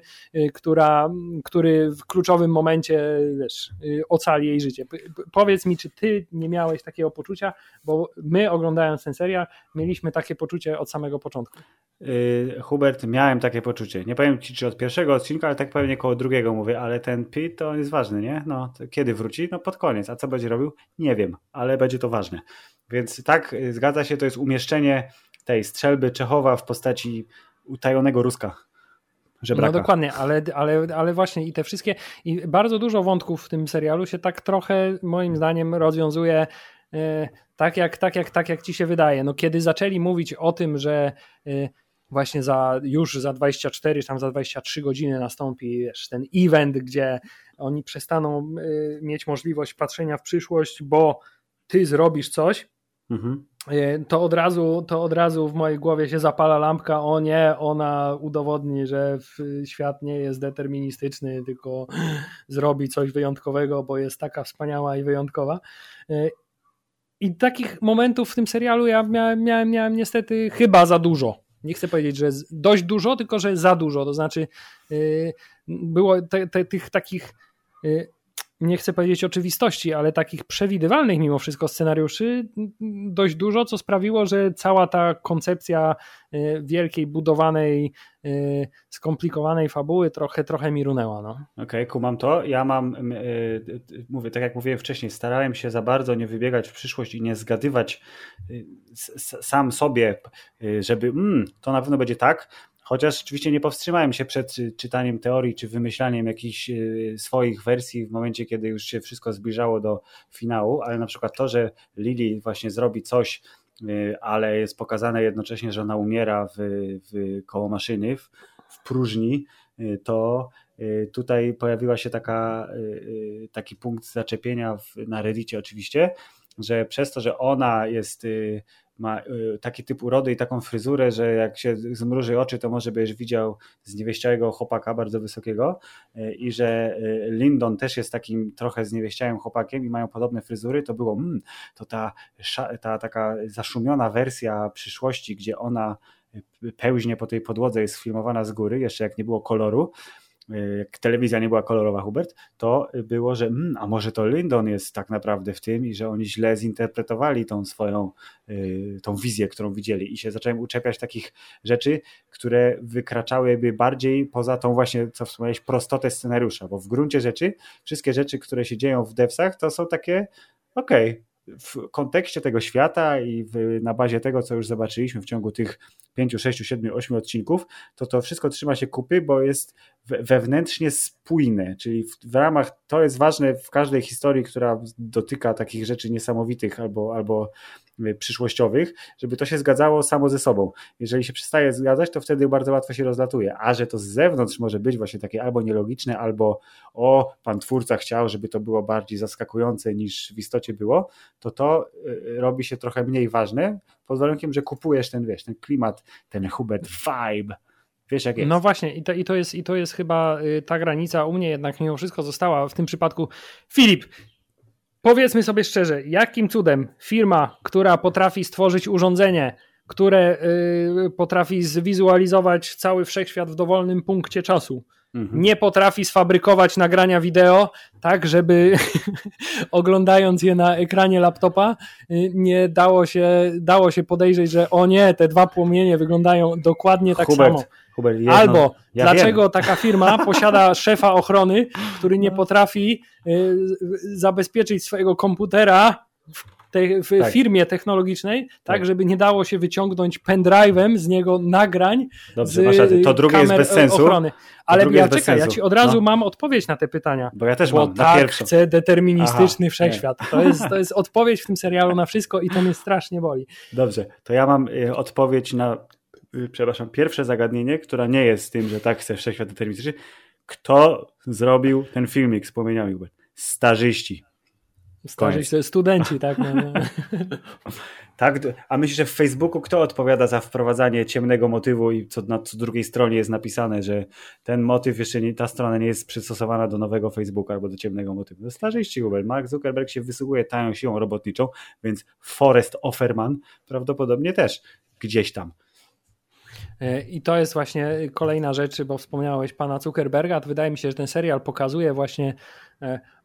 [SPEAKER 2] która, który w kluczowym momencie wiesz, ocali jej życie. Powiedz mi, czy ty nie miałeś takiego poczucia, bo my oglądając ten serial mieliśmy takie poczucie od samego początku.
[SPEAKER 1] Yy, Hubert, miałem takie poczucie. Nie powiem ci, czy od pierwszego odcinka, ale tak pewnie koło drugiego mówię, ale ten Pete to jest ważny, nie? No, kiedy wróci? No pod koniec. A co będzie robił? Nie wiem, ale będzie to ważne. Więc tak, y, zgadza się, to jest umieszczenie tej strzelby Czechowa w postaci utajonego Ruska. Żebraka.
[SPEAKER 2] No dokładnie, ale, ale, ale właśnie i te wszystkie, i bardzo dużo wątków w tym serialu się tak trochę moim zdaniem rozwiązuje tak jak, tak, jak, tak jak ci się wydaje. No, kiedy zaczęli mówić o tym, że e, właśnie za, już za 24, tam za 23 godziny nastąpi wiesz, ten event, gdzie oni przestaną e, mieć możliwość patrzenia w przyszłość, bo ty zrobisz coś, mhm. to, od razu, to od razu w mojej głowie się zapala lampka, o nie, ona udowodni, że świat nie jest deterministyczny, tylko zrobi coś wyjątkowego, bo jest taka wspaniała i wyjątkowa. I takich momentów w tym serialu ja miałem, miałem, miałem niestety chyba za dużo. Nie chcę powiedzieć, że dość dużo, tylko że za dużo. To znaczy, yy, było te, te, tych takich yy, nie chcę powiedzieć oczywistości, ale takich przewidywalnych mimo wszystko scenariuszy dość dużo, co sprawiło, że cała ta koncepcja e, wielkiej, budowanej, e, skomplikowanej fabuły trochę, trochę mi runęła. No.
[SPEAKER 1] Okej, okay, kumam to. Ja mam, e, mówię, tak jak mówiłem wcześniej, starałem się za bardzo nie wybiegać w przyszłość i nie zgadywać sam sobie, żeby mm, to na pewno będzie tak, Chociaż oczywiście nie powstrzymałem się przed czytaniem teorii czy wymyślaniem jakichś y, swoich wersji w momencie, kiedy już się wszystko zbliżało do finału, ale na przykład to, że Lily właśnie zrobi coś, y, ale jest pokazane jednocześnie, że ona umiera w, w koło maszyny, w, w próżni, y, to tutaj pojawiła się taka, taki punkt zaczepienia w, na Reddicie oczywiście, że przez to, że ona jest ma y, taki typ urody i taką fryzurę, że jak się zmruży oczy, to może byś widział zniewieściałego chłopaka bardzo wysokiego y, i że y, Lindon też jest takim trochę zniewieściałym chłopakiem i mają podobne fryzury, to było mm, to ta, ta taka zaszumiona wersja przyszłości, gdzie ona pełźnie po tej podłodze jest filmowana z góry, jeszcze jak nie było koloru, jak telewizja nie była kolorowa, Hubert, to było, że mm, a może to Lyndon jest tak naprawdę w tym i że oni źle zinterpretowali tą swoją y, tą wizję, którą widzieli. I się zacząłem uczepiać takich rzeczy, które wykraczałyby bardziej poza tą właśnie, co wspomniałeś, prostotę scenariusza, bo w gruncie rzeczy wszystkie rzeczy, które się dzieją w devsach, to są takie okej, okay, w kontekście tego świata i w, na bazie tego, co już zobaczyliśmy w ciągu tych 5, 6, 7, 8 odcinków, to to wszystko trzyma się kupy, bo jest wewnętrznie spójne, czyli w, w, ramach, to jest ważne w każdej historii, która dotyka takich rzeczy niesamowitych albo, albo przyszłościowych, żeby to się zgadzało samo ze sobą. Jeżeli się przestaje zgadzać, to wtedy bardzo łatwo się rozlatuje, a że to z zewnątrz może być właśnie takie albo nielogiczne, albo o, pan twórca chciał, żeby to było bardziej zaskakujące niż w istocie było, to to y, robi się trochę mniej ważne, pod warunkiem, że kupujesz ten, wiesz, ten klimat, ten Hubert vibe, Wiesz, jak jest.
[SPEAKER 2] No właśnie, i to, i to, jest, i to jest chyba y, ta granica u mnie jednak mimo wszystko została w tym przypadku. Filip, powiedzmy sobie szczerze, jakim cudem firma, która potrafi stworzyć urządzenie, które y, potrafi zwizualizować cały wszechświat w dowolnym punkcie czasu, mhm. nie potrafi sfabrykować nagrania wideo, tak żeby [laughs] oglądając je na ekranie laptopa, y, nie dało się, dało się podejrzeć, że o nie, te dwa płomienie wyglądają dokładnie tak Hubert, samo. Hubert, jedno, Albo ja dlaczego wiem. taka firma [laughs] posiada szefa ochrony, który nie potrafi y, zabezpieczyć swojego komputera te, w tak. firmie technologicznej, tak, tak, żeby nie dało się wyciągnąć pendrive'em z niego nagrań Dobrze, z
[SPEAKER 1] To drugie jest bez sensu.
[SPEAKER 2] Ochrony. Ale ja czekaj, ja ci od razu no. mam odpowiedź na te pytania.
[SPEAKER 1] Bo ja też
[SPEAKER 2] bo
[SPEAKER 1] mam,
[SPEAKER 2] tak pierwszą. chcę deterministyczny Aha, wszechświat. To jest, to [laughs] jest odpowiedź w tym serialu na wszystko i to mnie strasznie boli.
[SPEAKER 1] Dobrze, to ja mam y, odpowiedź na y, przepraszam, pierwsze zagadnienie, która nie jest tym, że tak chcę wszechświat deterministyczny. Kto zrobił ten filmik z płomieniami? Starzyści.
[SPEAKER 2] To jest studenci, tak? No, no. [laughs]
[SPEAKER 1] tak? A myślisz, że w Facebooku kto odpowiada za wprowadzanie ciemnego motywu i co na co drugiej stronie jest napisane, że ten motyw jeszcze nie, ta strona nie jest przystosowana do nowego Facebooka albo do ciemnego motywu? To starzyści, Hubert. Mark Zuckerberg się wysługuje tają siłą robotniczą, więc Forrest Offerman prawdopodobnie też gdzieś tam.
[SPEAKER 2] E, I to jest właśnie kolejna rzecz, bo wspomniałeś pana Zuckerberga. To wydaje mi się, że ten serial pokazuje właśnie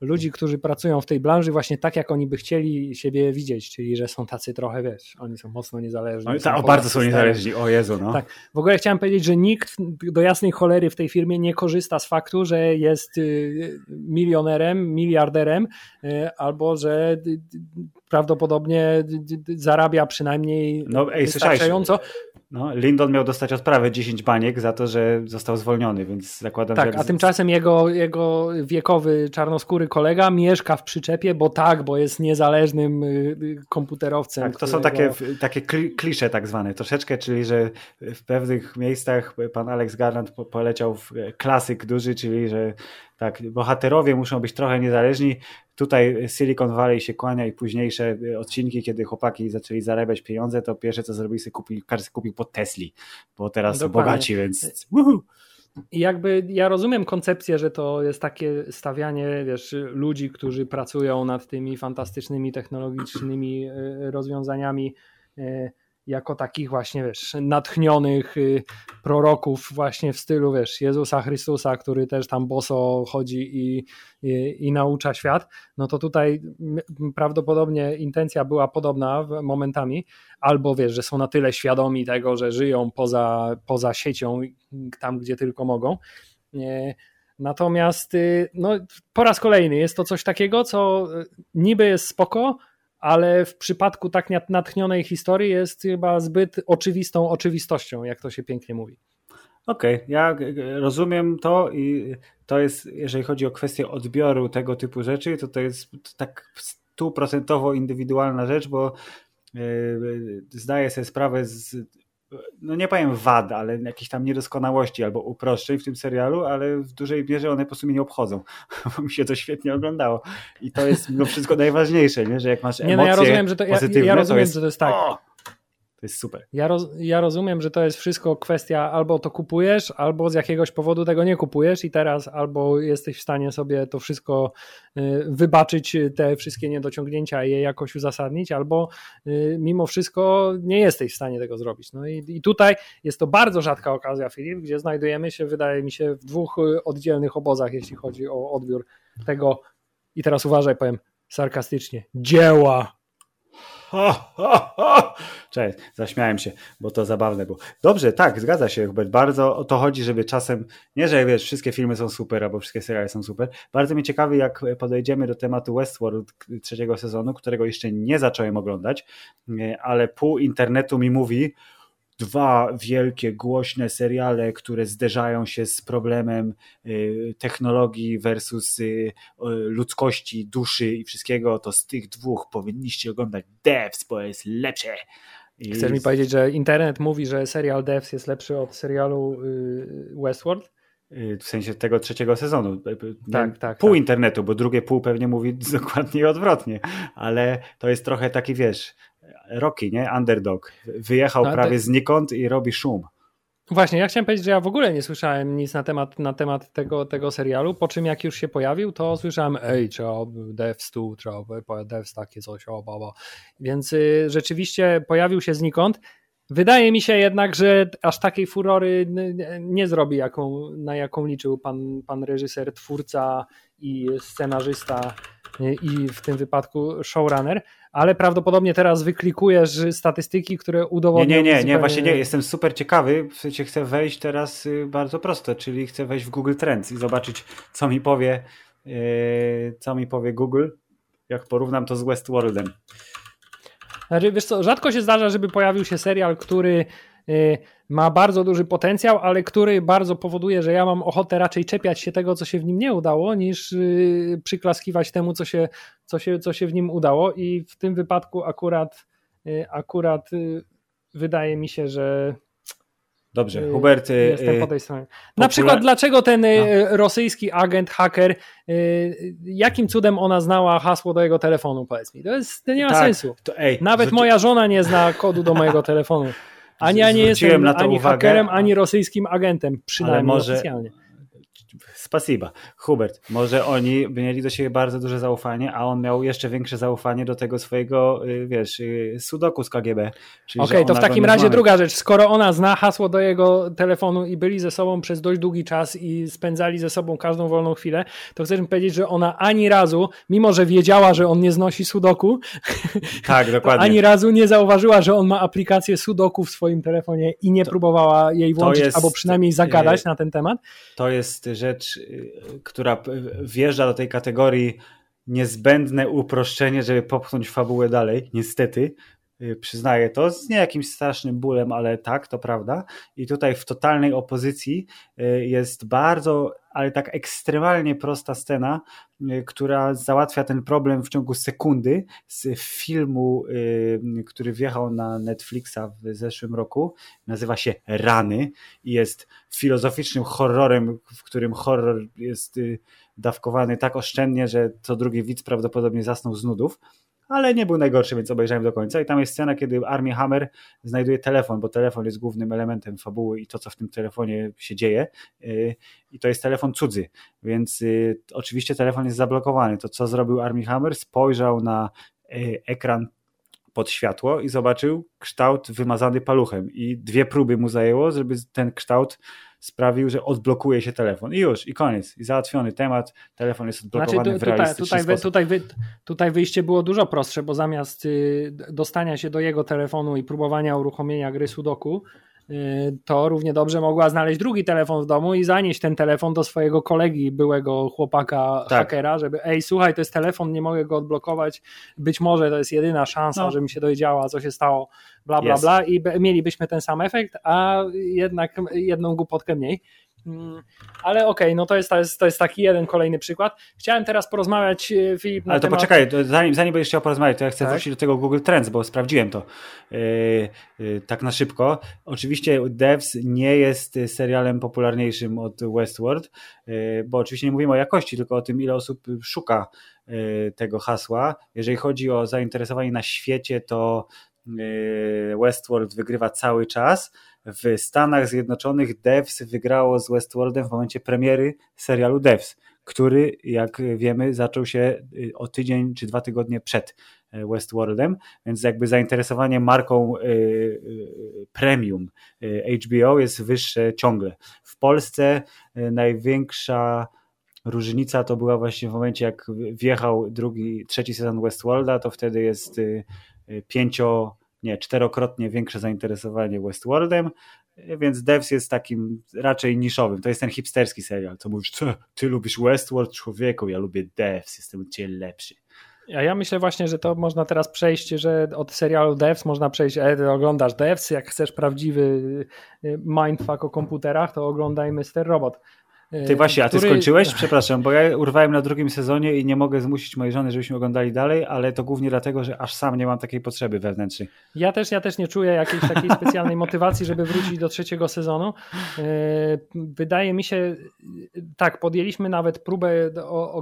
[SPEAKER 2] ludzi, którzy pracują w tej branży właśnie tak, jak oni by chcieli siebie widzieć, czyli że są tacy trochę, wiesz, oni są mocno niezależni.
[SPEAKER 1] No, ta, o, bardzo są niezależni, o Jezu, no.
[SPEAKER 2] Tak. W ogóle chciałem powiedzieć, że nikt do jasnej cholery w tej firmie nie korzysta z faktu, że jest y, milionerem, miliarderem, y, albo że prawdopodobnie zarabia przynajmniej no, ej, wystarczająco.
[SPEAKER 1] No, Lindon miał dostać odprawę 10 baniek za to, że został zwolniony, więc zakładam,
[SPEAKER 2] tak,
[SPEAKER 1] że...
[SPEAKER 2] a tymczasem jego, jego wiekowy czarnoskóry kolega mieszka w przyczepie, bo tak, bo jest niezależnym y, y, komputerowcem.
[SPEAKER 1] Tak, to którego... są takie, takie klisze tak zwane troszeczkę, czyli że w pewnych miejscach pan Alex Garland poleciał w klasyk duży, czyli że tak, bohaterowie muszą być trochę niezależni. Tutaj Silicon Valley się kłania i późniejsze odcinki, kiedy chłopaki zaczęli zarabiać pieniądze, to pierwsze co zrobili, kupił, każdy kupił po Tesli, bo teraz są bogaci, więc
[SPEAKER 2] I jakby ja rozumiem koncepcję, że to jest takie stawianie wiesz, ludzi, którzy pracują nad tymi fantastycznymi technologicznymi e, rozwiązaniami e, jako takich właśnie, wiesz, natchnionych y, proroków właśnie w stylu, wiesz, Jezusa Chrystusa, który też tam boso chodzi i, i, i naucza świat, no to tutaj prawdopodobnie intencja była podobna momentami, albo wiesz, że są na tyle świadomi tego, że żyją poza, poza siecią, tam gdzie tylko mogą. Natomiast y, no, po raz kolejny jest to coś takiego, co y, niby jest spoko, ale w przypadku tak natchnionej historii jest chyba zbyt oczywistą oczywistością, jak to się pięknie mówi.
[SPEAKER 1] Okej, okay, ja rozumiem to i to jest, jeżeli chodzi o kwestię odbioru tego typu rzeczy, to to jest tak stuprocentowo indywidualna rzecz, bo yy, zdaję sobie sprawę z no nie powiem wad, ale jakichś tam niedoskonałości albo uproszczeń w tym serialu, ale w dużej mierze one po prostu mnie nie obchodzą, [laughs] bo mi się to świetnie oglądało i to jest mimo wszystko najważniejsze, nie? że jak masz emocje nie, no ja rozumiem, że to, ja, ja rozumiem, to jest, że to jest tak. O! To jest super.
[SPEAKER 2] Ja, roz, ja rozumiem, że to jest wszystko kwestia albo to kupujesz, albo z jakiegoś powodu tego nie kupujesz i teraz albo jesteś w stanie sobie to wszystko y, wybaczyć, te wszystkie niedociągnięcia i je jakoś uzasadnić, albo y, mimo wszystko nie jesteś w stanie tego zrobić. No i, i tutaj jest to bardzo rzadka okazja, Filip, gdzie znajdujemy się, wydaje mi się, w dwóch y, oddzielnych obozach, jeśli chodzi o odbiór tego, i teraz uważaj, powiem sarkastycznie, dzieła [laughs]
[SPEAKER 1] Cześć, zaśmiałem się, bo to zabawne było. Dobrze, tak, zgadza się, Hubert. Bardzo o to chodzi, żeby czasem, nie że wiesz, wszystkie filmy są super, albo wszystkie seriale są super. Bardzo mnie ciekawi, jak podejdziemy do tematu Westworld trzeciego sezonu, którego jeszcze nie zacząłem oglądać, ale pół internetu mi mówi, dwa wielkie, głośne seriale, które zderzają się z problemem y, technologii versus y, ludzkości, duszy i wszystkiego, to z tych dwóch powinniście oglądać Devs, bo jest lepsze.
[SPEAKER 2] I Chcesz mi powiedzieć, że internet mówi, że serial Devs jest lepszy od serialu y, Westworld?
[SPEAKER 1] W sensie tego trzeciego sezonu. Tak, tak. Pół tak. internetu, bo drugie pół pewnie mówi [laughs] dokładnie odwrotnie, ale to jest trochę taki, wiesz, Rocky, nie? Underdog. Wyjechał no, prawie znikąd i robi szum.
[SPEAKER 2] Właśnie, ja chciałem powiedzieć, że ja w ogóle nie słyszałem nic na temat, na temat tego, tego serialu, po czym jak już się pojawił, to słyszałem, ej, trzeba devs tu, trzeba devs takie coś, o, baba. Więc y, rzeczywiście pojawił się znikąd. Wydaje mi się jednak, że aż takiej furory nie zrobi, jaką, na jaką liczył pan, pan reżyser, twórca i scenarzysta i w tym wypadku showrunner, ale prawdopodobnie teraz wyklikujesz statystyki, które udowodnią...
[SPEAKER 1] Nie, nie, nie, nie, właśnie nie, jestem super ciekawy, w sensie chcę wejść teraz y, bardzo prosto, czyli chcę wejść w Google Trends i zobaczyć, co mi powie, yy, co mi powie Google, jak porównam to z Westworldem.
[SPEAKER 2] Znaczy, wiesz co, rzadko się zdarza, żeby pojawił się serial, który Y, ma bardzo duży potencjał, ale który bardzo powoduje, że ja mam ochotę raczej czepiać się tego, co się w nim nie udało, niż y, przyklaskiwać temu, co się, co się, co się w nim udało. I w tym wypadku akurat, y, akurat wydaje mi się, że
[SPEAKER 1] Dobrze, Hubert.
[SPEAKER 2] Jestem po tej stronie. Na przykład, dlaczego ten no. rosyjski agent, haker, jakim cudem ona znała hasło do jego telefonu, powiedz mi. To, jest, to nie ma tak, sensu. To, ej, Nawet moja żona nie zna kodu do mojego telefonu. [laughs] Ani ja nie jestem ani uwagę, hakerem, ani rosyjskim agentem, przynajmniej może, oficjalnie.
[SPEAKER 1] Spasiba. Hubert, może oni mieli do siebie bardzo duże zaufanie, a on miał jeszcze większe zaufanie do tego swojego, y, wiesz, y, sudoku z KGB.
[SPEAKER 2] Okej, okay, to w takim razie druga rzecz. Skoro ona zna hasło do jego telefonu i byli ze sobą przez dość długi czas i spędzali ze sobą każdą wolną chwilę, to chcesz mi powiedzieć, że ona ani razu, mimo że wiedziała, że on nie znosi sudoku, [laughs]
[SPEAKER 1] tak, dokładnie.
[SPEAKER 2] ani razu nie zauważyła, że on ma aplikację sudoku w swoim telefonie i nie to, próbowała jej włączyć, jest, albo przynajmniej zagadać y, na ten temat.
[SPEAKER 1] To jest rzecz, y, która wjeżdża do tej kategorii niezbędne uproszczenie, żeby popchnąć fabułę dalej, niestety. Y, przyznaję to z nie jakimś strasznym bólem, ale tak, to prawda. I tutaj w totalnej opozycji jest bardzo, ale tak ekstremalnie prosta scena, która załatwia ten problem w ciągu sekundy z filmu, który wjechał na Netflixa w zeszłym roku. Nazywa się Rany i jest filozoficznym horrorem, w którym horror jest y, dawkowany tak oszczędnie, że co drugi widz prawdopodobnie zasnął z nudów ale nie był najgorszy, więc obejrzałem do końca. I tam jest scena, kiedy Armie Hammer znajduje telefon, bo telefon jest głównym elementem fabuły i to, co w tym telefonie się dzieje. Y, I to jest telefon cudzy, więc y, oczywiście telefon jest zablokowany. To, co zrobił Armie Hammer, spojrzał na ekran pod światło i zobaczył kształt wymazany paluchem. I dwie próby mu zajęło, żeby ten kształt sprawił, że odblokuje się telefon. I już, i koniec. I załatwiony temat. Telefon jest odblokowany znaczy, w realistyczny
[SPEAKER 2] tutaj,
[SPEAKER 1] sposób.
[SPEAKER 2] Tutaj, wy, tutaj wyjście było dużo prostsze, bo zamiast y, dostania się do jego telefonu i próbowania uruchomienia gry Sudoku, to równie dobrze mogła znaleźć drugi telefon w domu i zanieść ten telefon do swojego kolegi, byłego chłopaka tak. hakera, żeby ej, słuchaj, to jest telefon, nie mogę go odblokować, być może to jest jedyna szansa, no. żebym się dowiedziała, co się stało, bla, bla, yes. bla i mielibyśmy ten sam efekt, a jednak jedną głupotkę mniej. Mm, ale okej, okay, no to jest, to, jest, to jest taki jeden kolejny przykład. Chciałem teraz porozmawiać, e, Filip,
[SPEAKER 1] na Ale to temat... poczekaj, zanim, zanim będziesz chciał porozmawiać, to ja chcę tak? wrócić do tego Google Trends, bo sprawdziłem to yy, yy, tak na szybko. Oczywiście Devs nie jest serialem popularniejszym od Westworld, yy, bo oczywiście nie mówimy o jakości, tylko o tym, ile osób szuka tego hasła. Jeżeli chodzi o zainteresowanie na świecie, to Westworld wygrywa cały czas w Stanach Zjednoczonych Devs wygrało z Westworldem w momencie premiery serialu Devs, który, jak wiemy, zaczął się y, o tydzień czy dwa tygodnie przed y, Westworldem, więc jakby zainteresowanie marką y, premium HBO jest wyższe ciągle. W Polsce największa różnica to była właśnie w momencie, jak wjechał drugi, trzeci sezon Westworlda, to wtedy jest pięcio nie, czterokrotnie większe zainteresowanie Westworldem, więc Devs jest takim raczej niszowym. To jest ten hipsterski serial, co mówisz, co, ty lubisz Westworld, człowieku, ja lubię Devs, jestem od ciebie lepszy.
[SPEAKER 2] A ja myślę właśnie, że to można teraz przejść, że od serialu Devs można przejść, e, oglądasz Devs, jak chcesz prawdziwy y, mindfuck o komputerach, to oglądaj Mr. Robot.
[SPEAKER 1] Ty właśnie, a ty który... skończyłeś? [laughs] Przepraszam, bo ja urwałem na drugim sezonie i nie mogę zmusić mojej żony, żebyśmy oglądali dalej, ale to głównie dlatego, że aż sam nie mam takiej potrzeby wewnętrznej.
[SPEAKER 2] Ja też, ja też nie czuję jakiejś takiej specjalnej motywacji, żeby wrócić do trzeciego sezonu. E, wydaje mi się, tak, podjęliśmy nawet próbę,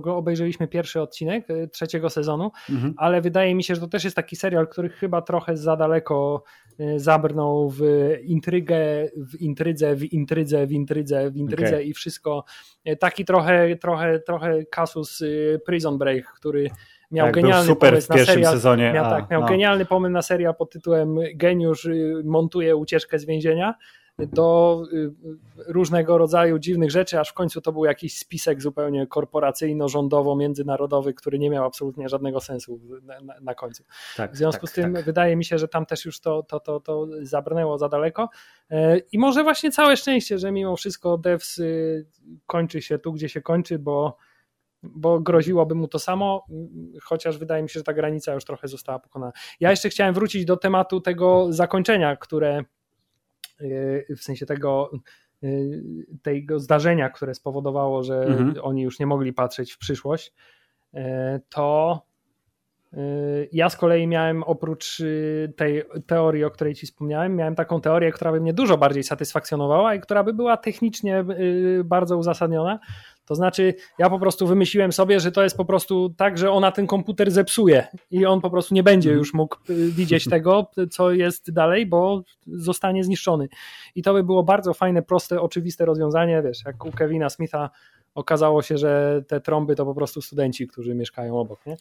[SPEAKER 2] obejrzeliśmy pierwszy odcinek e, trzeciego sezonu, mhm. ale wydaje mi się, że to też jest taki serial, który chyba trochę za daleko e, zabrnął w intrygę, w intrydze, w intrydze, w intrydze, w intrydze okay. i wszystko E, taki trochę, trochę, trochę kasus y, Prison Break, który miał tak, genialny
[SPEAKER 1] super
[SPEAKER 2] pomysł
[SPEAKER 1] w pierwszym na serial. sezonie.
[SPEAKER 2] Miał, a, tak, miał no. genialny pomysł na serial pod tytułem Geniusz y, montuje ucieczkę z więzienia do y, różnego rodzaju dziwnych rzeczy, aż w końcu to był jakiś spisek zupełnie korporacyjno-rządowo-międzynarodowy, który nie miał absolutnie żadnego sensu na, na, końcu. Tak, w związku tak, z tym tak. wydaje mi się, że tam też już to, to, to, to zabrnęło za daleko e, i może właśnie całe szczęście, że mimo wszystko devs y, kończy się tu, gdzie się kończy, bo bo groziłoby mu to samo, chociaż wydaje mi się, że ta granica już trochę została pokonana. Ja jeszcze chciałem wrócić do tematu tego zakończenia, które w sensie tego, y, tego zdarzenia, które spowodowało, że mhm. oni już nie mogli patrzeć w przyszłość, y, to Ja z kolei miałem oprócz y, tej teorii, o której ci wspomniałem, miałem taką teorię, która by mnie dużo bardziej satysfakcjonowała i która by była technicznie y, bardzo uzasadniona. To znaczy, ja po prostu wymyśliłem sobie, że to jest po prostu tak, że ona ten komputer zepsuje i on po prostu nie będzie już mógł y, widzieć [laughs] tego, co jest dalej, bo zostanie zniszczony. I to by było bardzo fajne, proste, oczywiste rozwiązanie, wiesz, jak u Kevina Smitha okazało się, że te trąby to po prostu studenci, którzy mieszkają obok, nie?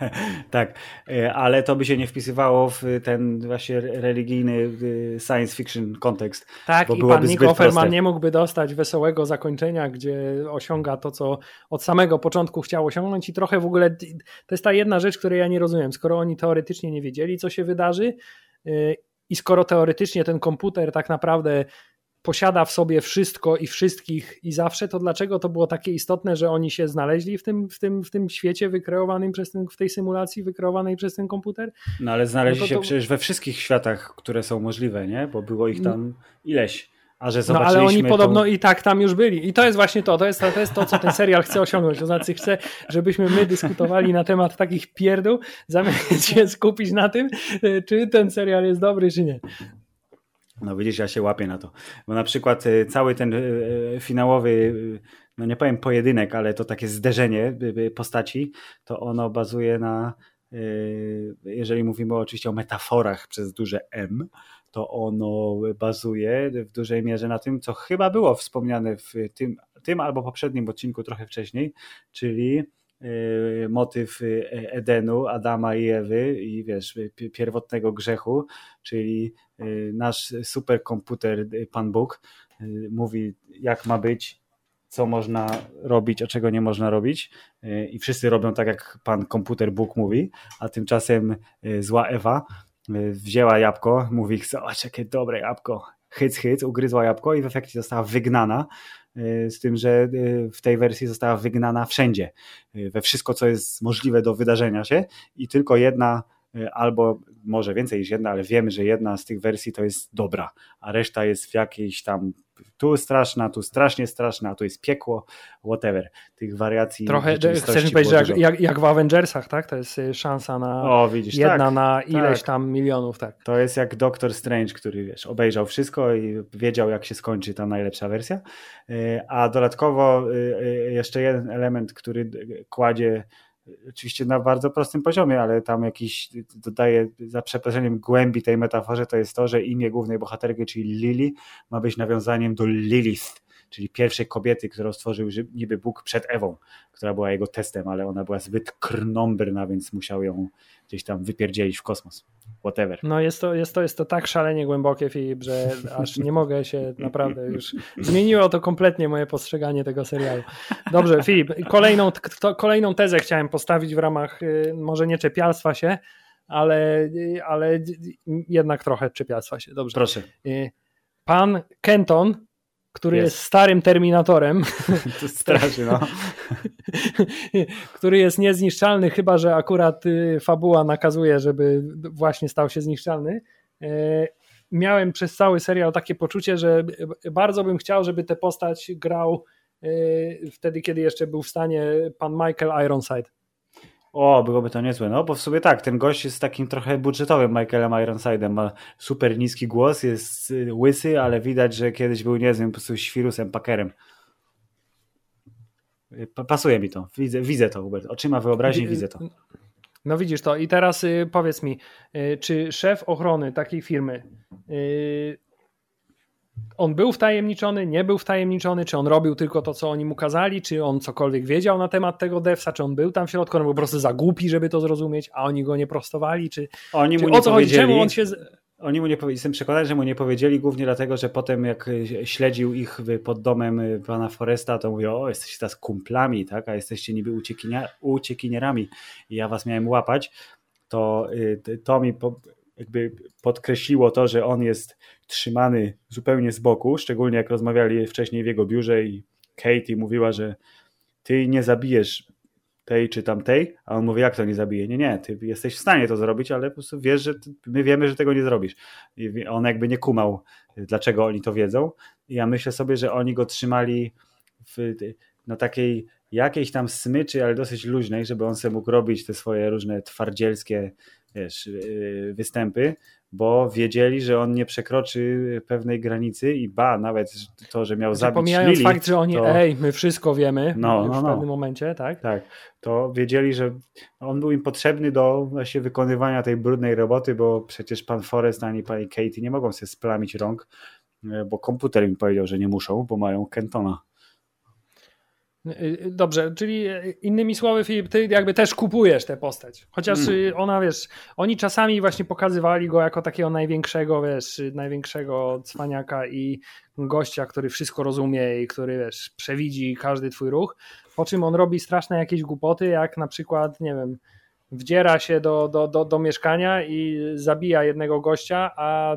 [SPEAKER 2] [laughs]
[SPEAKER 1] tak, e, ale to by się nie wpisywało w ten właśnie religijny e, science fiction kontekst.
[SPEAKER 2] Tak, i pan Nick Offerman nie mógłby dostać wesołego zakończenia, gdzie osiąga to, co od samego początku chciał osiągnąć i trochę w ogóle to jest ta jedna rzecz, której ja nie rozumiem. Skoro oni teoretycznie nie wiedzieli, co się wydarzy e, i skoro teoretycznie ten komputer tak naprawdę posiada w sobie wszystko i wszystkich i zawsze, to dlaczego to było takie istotne, że oni się znaleźli w tym, w tym, w tym świecie wykreowanym przez ten, w tej symulacji wykreowanej przez ten komputer?
[SPEAKER 1] No ale znaleźli no to, się to... przecież we wszystkich światach, które są możliwe, nie? Bo było ich tam ileś. A że
[SPEAKER 2] no ale oni podobno to... i tak tam już byli. I to jest właśnie to, to jest, to jest to, co ten serial chce osiągnąć. To znaczy chce, żebyśmy my dyskutowali na temat takich pierdół, zamiast się skupić na tym, czy ten serial jest dobry, czy nie.
[SPEAKER 1] No widzisz, ja się łapię na to. Bo na przykład y, cały ten y, y, finałowy, no nie powiem pojedynek, ale to takie zderzenie postaci, to ono bazuje na, jeżeli mówimy oczywiście o metaforach przez duże M, to ono bazuje w dużej mierze na tym, co chyba było wspomniane w tym, tym albo poprzednim odcinku trochę wcześniej, czyli motyw Edenu, Adama i Ewy i wiesz, pierwotnego grzechu, czyli Y, nasz superkomputer, y, Pan Bóg, y, mówi, jak ma być, co można robić, a czego nie można robić. I wszyscy robią tak, jak pan komputer Bóg mówi, a tymczasem zła Ewa wzięła jabłko, mówi, zobacz jakie dobre jabłko, hyc, hyc, ugryzła jabłko i w efekcie została wygnana, z tym, że w tej wersji została wygnana wszędzie, we wszystko, co jest możliwe do wydarzenia się i tylko jedna albo może więcej niż jedna, ale wiemy, że jedna z tych wersji to jest dobra, a reszta jest w jakiejś tam tu straszna, tu strasznie straszna, a tu jest piekło, whatever. Tych wariacji.
[SPEAKER 2] Trochę chcesz mi powiedzieć, że jak, jak, w Avengersach, tak? To jest y, szansa na o, widzisz, jedna tak, na ileś tak. tam milionów, tak.
[SPEAKER 1] To jest jak Doctor Strange, który wiesz, obejrzał wszystko i wiedział, jak się skończy ta najlepsza wersja. Y, a dodatkowo jeszcze jeden element, który kładzie oczywiście na bardzo prostym poziomie, ale tam jakiś dodaje za przeproszeniem głębi tej metaforze, to jest to, że imię głównej bohaterki, czyli Lily, ma być nawiązaniem do Lilith, czyli pierwszej kobiety, którą stworzył niby Bóg przed Ewą, która była jego testem, ale ona była zbyt krnąbrna, więc musiał ją gdzieś tam wypierdzielić w kosmos. Whatever.
[SPEAKER 2] No jest to, jest to, jest to tak szalenie głębokie, Filip, że aż nie mogę się naprawdę już... Zmieniło to kompletnie moje postrzeganie tego serialu. Dobrze, Filip, kolejną, kolejną tezę chciałem postawić w ramach y, może nie czepialstwa się, ale, ale jednak trochę czepialstwa się. Dobrze.
[SPEAKER 1] Proszę.
[SPEAKER 2] Y, pan Kenton który jest, jest starym Terminatorem. [laughs]
[SPEAKER 1] To straszy, no. [laughs]
[SPEAKER 2] który jest niezniszczalny, chyba że akurat y, fabuła nakazuje, żeby właśnie stał się zniszczalny. E, miałem przez cały serial takie poczucie, że bardzo bym chciał, żeby tę postać grał e, wtedy, kiedy jeszcze był w stanie pan Michael Ironside.
[SPEAKER 1] O, byłoby to niezłe. No, bo w sobie tak, ten gość jest takim trochę budżetowym Michaelem Ironside'em. Ma super niski głos, jest y, łysy, ale widać, że kiedyś był niezłym po prostu świrusem, pakerem. Pasuje mi to. Widzę, widzę to, Hubert. Oczyma wyobraźni widzę to.
[SPEAKER 2] No widzisz to. I teraz y, powiedz mi, y, czy szef ochrony takiej firmy on był wtajemniczony, nie był wtajemniczony, czy on robił tylko to, co oni mu kazali, czy on cokolwiek wiedział na temat tego devsa, czy on był tam w środku, on był po prostu za głupi, żeby to zrozumieć, a oni go nie prostowali, czy,
[SPEAKER 1] oni
[SPEAKER 2] mu
[SPEAKER 1] czy nie o co chodzi, czemu on się... Oni mu nie jestem przekonany, że mu nie powiedzieli, głównie dlatego, że potem jak śledził ich pod domem pana Foresta, to mówił, o jesteście teraz kumplami, tak, a jesteście niby uciekinierami. I ja was miałem łapać, to to mi jakby podkreśliło to, że on jest trzymany zupełnie z boku, szczególnie jak rozmawiali wcześniej w jego biurze i Katie mówiła, że ty nie zabijesz tej czy tamtej, a on mówi, jak to nie zabije? Nie, nie, ty jesteś w stanie to zrobić, ale po prostu wiesz, że ty, my wiemy, że tego nie zrobisz. I on jakby nie kumał, dlaczego oni to wiedzą. I ja myślę sobie, że oni go trzymali w, na takiej jakiejś tam smyczy, ale dosyć luźnej, żeby on sobie mógł robić te swoje różne twardzielskie wiesz, y, występy, bo wiedzieli, że on nie przekroczy pewnej granicy i ba, nawet to, że miał znaczy, zabić
[SPEAKER 2] Pomijając
[SPEAKER 1] Lili,
[SPEAKER 2] fakt, że oni, to... ej, my wszystko wiemy no, no, no. w pewnym momencie, tak?
[SPEAKER 1] Tak, to wiedzieli, że on był im potrzebny do właśnie wykonywania tej brudnej roboty, bo przecież pan Forrest ani pani Katie nie mogą sobie splamić rąk, e, bo komputer im powiedział, że nie muszą, bo mają Kentona.
[SPEAKER 2] Y, y, dobrze, czyli y, innymi słowy, Filip, ty jakby też kupujesz tę postać. Chociaż mm. ona, wiesz, oni czasami właśnie pokazywali go jako takiego największego, wiesz, największego cwaniaka i gościa, który wszystko rozumie i który, wiesz, przewidzi każdy twój ruch, po czym on robi straszne jakieś głupoty, jak na przykład, nie wiem, wdziera się do, do, do, do mieszkania i zabija jednego gościa, a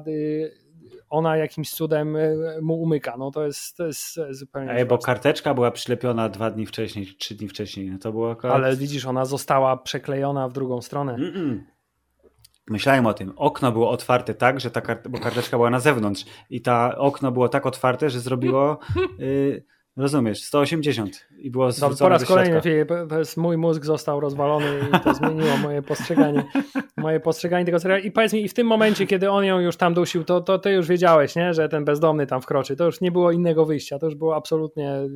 [SPEAKER 2] ona jakimś cudem e, mu umyka. No to jest, to jest zupełnie.
[SPEAKER 1] Ej, bo karteczka była przylepiona dwa dni wcześniej, trzy dni wcześniej. No to było akurat...
[SPEAKER 2] Ale widzisz, ona została przeklejona w drugą stronę. Mm -mm.
[SPEAKER 1] Myślałem o tym. Okno było otwarte tak, że ta kart... bo karteczka była na zewnątrz i ta okno było tak otwarte, że zrobiło. Y Rozumiesz, 180 i było
[SPEAKER 2] no, Po raz kolejny Filip, mój mózg został rozwalony i to zmieniło moje postrzeganie moje postrzeganie tego serialu i powiedz mi, i w tym momencie, kiedy on ją już tam dusił, to, to ty już wiedziałeś, nie? że ten bezdomny tam wkroczy, to już nie było innego wyjścia, to już było absolutnie e,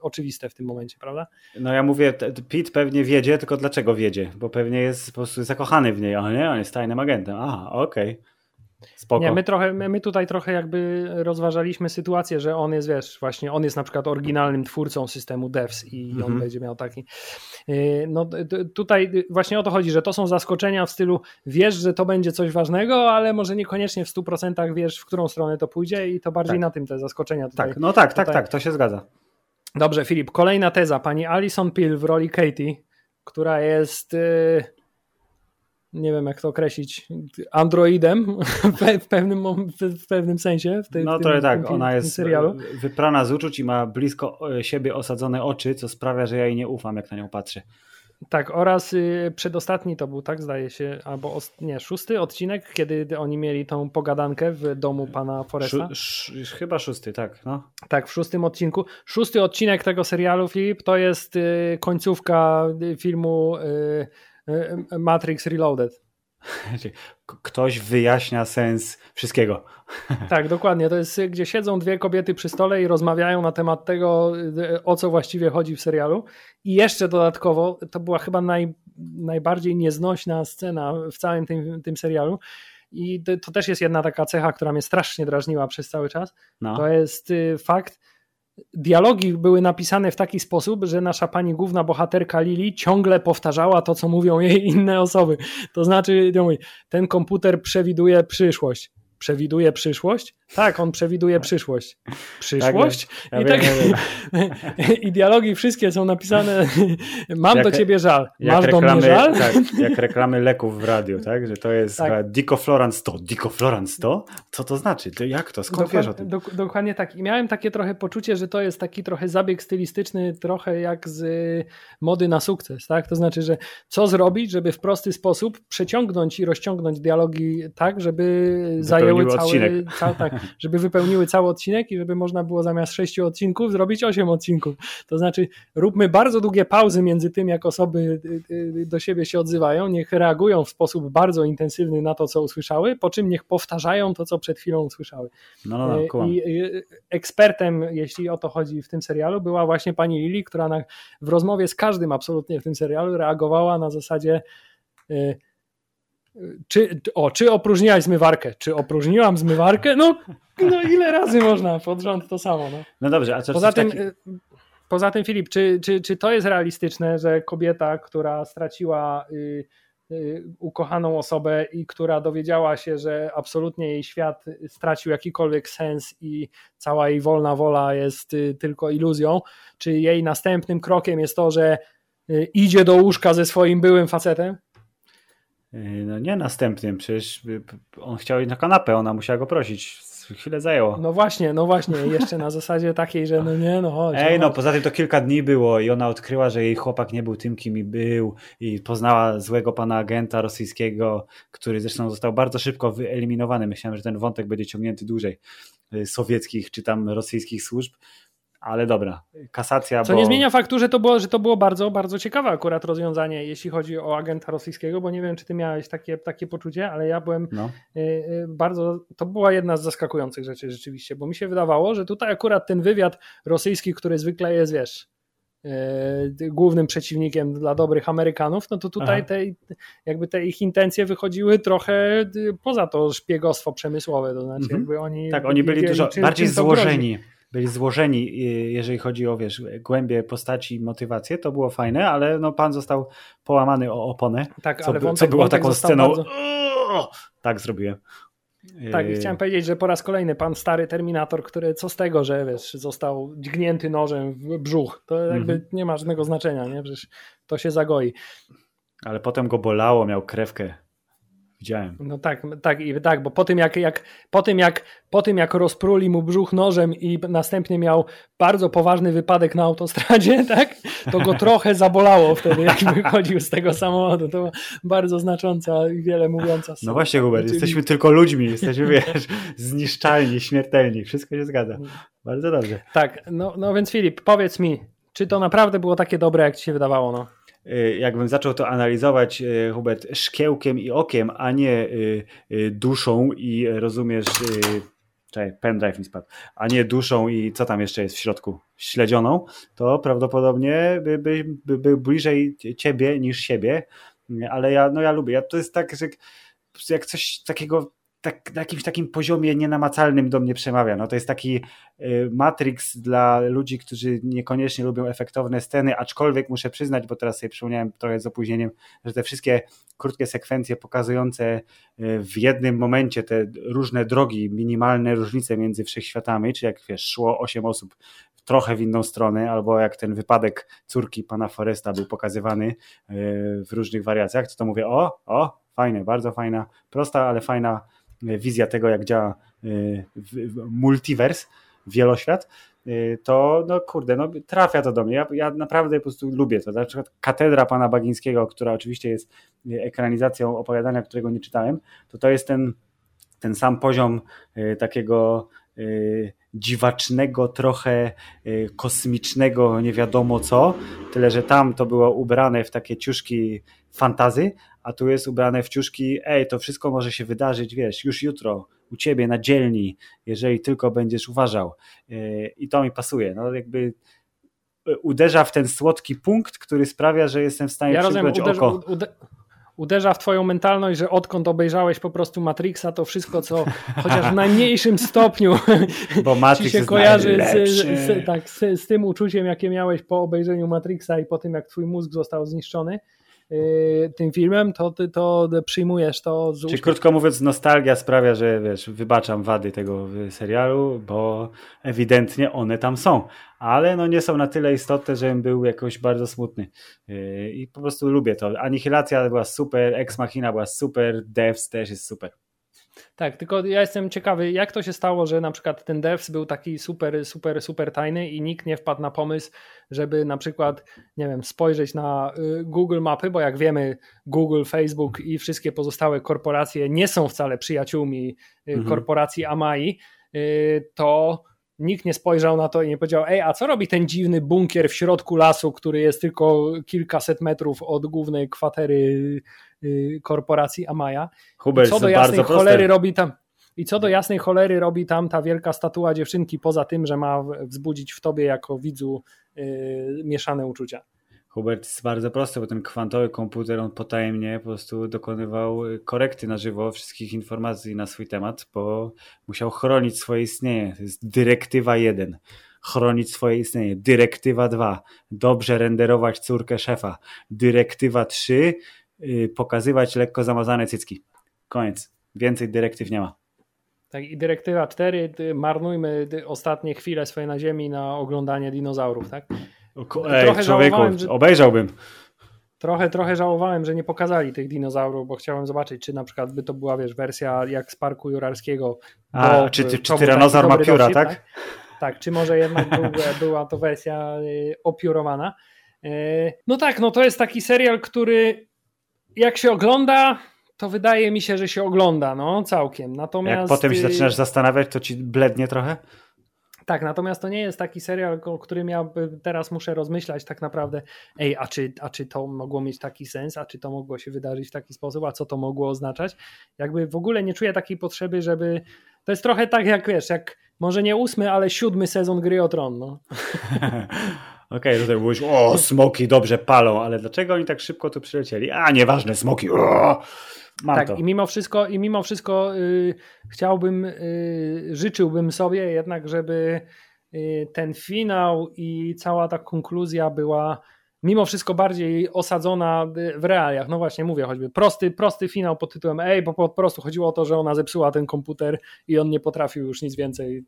[SPEAKER 2] oczywiste w tym momencie, prawda?
[SPEAKER 1] No ja mówię, Pete pewnie wiedzie, tylko dlaczego wiedzie? Bo pewnie jest po prostu zakochany w niej, ale nie, on jest tajnym agentem, aha, okej. Okay.
[SPEAKER 2] Spoko. Nie, my, trochę, my tutaj trochę jakby rozważaliśmy sytuację, że on jest, wiesz, właśnie on jest na przykład oryginalnym twórcą systemu devs i on mhm. będzie miał taki. Y, no tutaj właśnie o to chodzi, że to są zaskoczenia w stylu wiesz, że to będzie coś ważnego, ale może niekoniecznie w 100% wiesz, w którą stronę to pójdzie i to bardziej tak. na tym te zaskoczenia. Tutaj,
[SPEAKER 1] tak, no tak, tak, tak, to się zgadza.
[SPEAKER 2] Dobrze, Filip, kolejna teza. Pani Alison Pill w roli Katie, która jest... Yy nie wiem jak to określić, androidem [laughs] w pewnym, w pewnym sensie. W
[SPEAKER 1] tej, no to tak, tym, ona jest serialu. wyprana z uczuć i ma blisko e, siebie osadzone oczy, co sprawia, że ja jej nie ufam, jak na nią patrzę.
[SPEAKER 2] Tak, oraz y, przedostatni to był, tak, zdaje się, albo nie, szósty odcinek, kiedy oni mieli tą pogadankę w domu pana Foresta.
[SPEAKER 1] chyba szósty, tak. No.
[SPEAKER 2] Tak, w szóstym odcinku. Szósty odcinek tego serialu, Filip, to jest y, końcówka y, filmu Matrix Reloaded.
[SPEAKER 1] Ktoś wyjaśnia sens wszystkiego. [laughs]
[SPEAKER 2] Tak, dokładnie. To jest, gdzie siedzą dwie kobiety przy stole i rozmawiają na temat tego, o co właściwie chodzi w serialu. I jeszcze dodatkowo, to była chyba naj, najbardziej nieznośna scena w całym tym, tym serialu. I to też jest jedna taka cecha, która mnie strasznie drażniła przez cały czas. No. To jest y, fakt, dialogi były napisane w taki sposób, że nasza pani główna bohaterka Lili ciągle powtarzała to, co mówią jej [laughs] inne osoby. To znaczy, ten komputer przewiduje przyszłość przewiduje przyszłość? Tak, on przewiduje przyszłość. Przyszłość? Tak, ja I, tak, I [laughs] dialogi wszystkie są napisane [laughs] mam jak, do ciebie żal. Masz reklamy, do mnie żal?
[SPEAKER 1] Tak, [laughs] jak reklamy leków w radiu, tak? Że to jest tak. Dicofloran 100. Dicofloran 100? Co to znaczy? To jak to? Skąd dokładnie, wiesz o tym?
[SPEAKER 2] Dok dokładnie tak. I miałem takie trochę poczucie, że to jest taki trochę zabieg stylistyczny, trochę jak z mody na sukces, tak? To znaczy, że co zrobić, żeby w prosty sposób przeciągnąć i rozciągnąć dialogi tak, żeby wypełniły cały, cały, tak, żeby wypełniły cały odcinek i żeby można było zamiast sześciu odcinków zrobić osiem odcinków. To znaczy róbmy bardzo długie pauzy między tym, jak osoby y, y, do siebie się odzywają, niech reagują w sposób bardzo intensywny na to, co usłyszały, po czym niech powtarzają to, co przed chwilą usłyszały. No, no, no, I ekspertem, jeśli o to chodzi w tym serialu, była właśnie pani Lili, która na, w rozmowie z każdym absolutnie w tym serialu reagowała na zasadzie czy, o, czy opróżniłaś zmywarkę? Czy opróżniłam zmywarkę? No, no ile razy można pod rząd to samo. No,
[SPEAKER 1] no dobrze, a co
[SPEAKER 2] poza tym, taki... Y, poza tym Filip, czy, czy, czy to jest realistyczne, że kobieta, która straciła y, y, ukochaną osobę i która dowiedziała się, że absolutnie jej świat stracił jakikolwiek sens i cała jej wolna wola jest y, tylko iluzją, czy jej następnym krokiem jest to, że y, idzie do łóżka ze swoim byłym facetem?
[SPEAKER 1] Yy, no nie następnym, przecież on chciał iść na kanapę, ona musiała go prosić. Chwilę zajęło.
[SPEAKER 2] No właśnie, no właśnie, jeszcze na zasadzie takiej, że no nie, no chodź.
[SPEAKER 1] Ej,
[SPEAKER 2] no,
[SPEAKER 1] no poza tym to kilka dni było i ona odkryła, że jej chłopak nie był tym, kim i był i poznała złego pana agenta rosyjskiego, który zresztą został bardzo szybko wyeliminowany. Myślałem, że ten wątek będzie ciągnięty dłużej, yy, sowieckich czy tam rosyjskich służb, ale dobra, kasacja.
[SPEAKER 2] Co
[SPEAKER 1] bo...
[SPEAKER 2] nie zmienia faktu, że to, było, że to było bardzo, bardzo ciekawe akurat rozwiązanie, jeśli chodzi o agenta rosyjskiego, bo nie wiem, czy ty miałeś takie, takie poczucie, ale ja byłem no. y, y, bardzo. To była jedna z zaskakujących rzeczy rzeczywiście, bo mi się wydawało, że tutaj akurat ten wywiad rosyjski, który zwykle jest, wiesz, y, głównym przeciwnikiem dla dobrych Amerykanów, no to tutaj te, jakby te ich intencje wychodziły trochę poza to szpiegostwo przemysłowe, to znaczy mhm. jakby oni...
[SPEAKER 1] Tak, oni byli dużo bardziej złożeni byli złożeni, y, jeżeli chodzi o wiesz, głębie postaci i motywację, to było fajne, ale no, pan został połamany o oponę. Tak, co, ale wątek, co było taką sceną. Bardzo... Tak zrobiłem.
[SPEAKER 2] Tak, i y, chciałem powiedzieć, że po raz kolejny pan stary Terminator, który co z tego, że wiesz, został dźgnięty nożem w brzuch. To jakby mm -hmm. nie ma żadnego znaczenia, nie? Przecież to się zagoi.
[SPEAKER 1] Ale potem go bolało, miał krewkę. Widziałem.
[SPEAKER 2] No tak, tak, i tak, bo po tym jak, jak, po tym jak, po tym jak rozpruli mu brzuch nożem i następnie miał bardzo poważny wypadek na autostradzie, [laughs] tak, to go trochę zabolało wtedy, jak wychodził z tego samochodu. To bardzo znacząca i wiele mówiąca.
[SPEAKER 1] No właśnie, Hubert, Czyli... jesteśmy tylko ludźmi, jesteśmy, wiesz, zniszczalni, śmiertelni, wszystko się zgadza. Bardzo dobrze.
[SPEAKER 2] Tak, no, no więc Filip, powiedz mi, czy to naprawdę było takie dobre, jak ci się wydawało, no?
[SPEAKER 1] Y, jakbym zaczął to analizować, y, Hubert, szkiełkiem i okiem, a nie y, duszą i rozumiesz, czekaj, pendrive mi spadł, a nie duszą i co tam jeszcze jest w środku, śledzioną, to prawdopodobnie by, by, by był bliżej ciebie niż siebie, ale ja, no ja lubię, ja, to jest tak, że jak coś takiego tak, na jakimś takim poziomie nienamacalnym do mnie przemawia. No to jest taki y, Matrix dla ludzi, którzy niekoniecznie lubią efektowne sceny, aczkolwiek muszę przyznać, bo teraz sobie przypomniałem trochę z opóźnieniem, że te wszystkie krótkie sekwencje pokazujące y, w jednym momencie te różne drogi, minimalne różnice między wszechświatami, czy jak wiesz, szło osiem osób trochę w inną stronę, albo jak ten wypadek córki pana Foresta był pokazywany y, w różnych wariacjach, to to mówię, o, o, fajne, bardzo fajna, prosta, ale fajna wizja tego, jak działa y, multiverse, wieloświat, y, to no kurde, no trafia to do mnie. Ja, ja naprawdę po prostu lubię to. Na przykład katedra pana Bagińskiego, która oczywiście jest ekranizacją opowiadania, którego nie czytałem, to to jest ten, ten sam poziom y, takiego dziwacznego, trochę kosmicznego, nie wiadomo co, tyle że tam to było ubrane w takie ciuszki fantazy, a tu jest ubrane w ciuszki, ej, to wszystko może się wydarzyć, wiesz, już jutro, u ciebie na dzielni, jeżeli tylko będziesz uważał. E, I to mi pasuje. No jakby e, uderza w ten słodki punkt, który sprawia, że jestem w stanie ja rozumiem, uderza, oko. Ude,
[SPEAKER 2] uderza w twoją mentalność, że odkąd obejrzałeś po prostu Matrixa, to wszystko, co [laughs] chociaż w najmniejszym stopniu [laughs] Bo Matrix ci się kojarzy z, z, tak, z, z tym uczuciem, jakie miałeś po obejrzeniu Matrixa i po tym, jak twój mózg został zniszczony, tym filmem, to ty to przyjmujesz to z
[SPEAKER 1] Czyli krótko mówiąc, nostalgia sprawia, że wiesz, wybaczam wady tego serialu, bo ewidentnie one tam są, ale no nie są na tyle istotne, żebym był jakoś bardzo smutny. Y, I po prostu lubię to. Anihilacja była super, Ex Machina była super, Devs też jest super.
[SPEAKER 2] Tak, tylko ja jestem ciekawy, jak to się stało, że na przykład ten devs był taki super, super, super tajny i nikt nie wpadł na pomysł, żeby na przykład, nie wiem, spojrzeć na y, Google Mapy, bo jak wiemy, Google, Facebook i wszystkie pozostałe korporacje nie są wcale przyjaciółmi y, mhm. korporacji Amai, y, to nikt nie spojrzał na to i nie powiedział, ej, a co robi ten dziwny bunkier w środku lasu, który jest tylko kilkaset metrów od głównej kwatery korporacji Amaya.
[SPEAKER 1] Hubert, co do jasnej cholery proste.
[SPEAKER 2] robi tam i co do jasnej cholery robi tam ta wielka statua dziewczynki, poza tym, że ma wzbudzić w tobie jako widzu yy, mieszane uczucia.
[SPEAKER 1] Hubert jest bardzo prosty, bo ten kwantowy komputer on potajemnie po prostu dokonywał korekty na żywo wszystkich informacji na swój temat, bo musiał chronić swoje istnienie. To jest dyrektywa 1. Chronić swoje istnienie. Dyrektywa 2. Dobrze renderować córkę szefa. Dyrektywa 3 Y, pokazywać lekko zamazane cycki. Koniec. Więcej dyrektyw nie ma.
[SPEAKER 2] Tak, i dyrektywa 4, marnujmy ostatnie chwile swoje na ziemi na oglądanie dinozaurów, tak?
[SPEAKER 1] Ej, trochę człowieku, że... obejrzałbym.
[SPEAKER 2] Trochę, trochę żałowałem, że nie pokazali tych dinozaurów, bo chciałem zobaczyć, czy na przykład by to była, wiesz, wersja jak z Parku Jurarskiego.
[SPEAKER 1] A, czy, czy, czy tyranozaur ma pióra, dowcip, tak? tak?
[SPEAKER 2] tak? czy może jednak był, była to wersja y, opiórowana. Y, no tak, no to jest taki serial, który jak się ogląda, to wydaje mi się, że się ogląda, no całkiem. Natomiast...
[SPEAKER 1] Jak potem się y, zaczynasz zastanawiać, to ci blednie trochę?
[SPEAKER 2] Tak, natomiast to nie jest taki serial, o którym ja teraz muszę rozmyślać tak naprawdę, ej, a czy, a czy to mogło mieć taki sens, a czy to mogło się wydarzyć w taki sposób, a co to mogło oznaczać? Jakby w ogóle nie czuję takiej potrzeby, żeby... To jest trochę tak jak, wiesz, jak może nie ósmy, ale siódmy sezon Gry o Tron, no. [laughs]
[SPEAKER 1] Okej, okay, tutaj mówisz, o, smoki dobrze palą, ale dlaczego oni tak szybko tu przylecieli? A, nieważne, smoki, o! Mam
[SPEAKER 2] tak,
[SPEAKER 1] to.
[SPEAKER 2] i mimo wszystko, i mimo wszystko yy, chciałbym, yy, życzyłbym sobie jednak, żeby yy, ten finał i cała ta konkluzja była mimo wszystko bardziej osadzona w realiach. No właśnie, mówię choćby prosty, prosty finał pod tytułem ej, bo po prostu chodziło o to, że ona zepsuła ten komputer i on nie potrafił już nic więcej,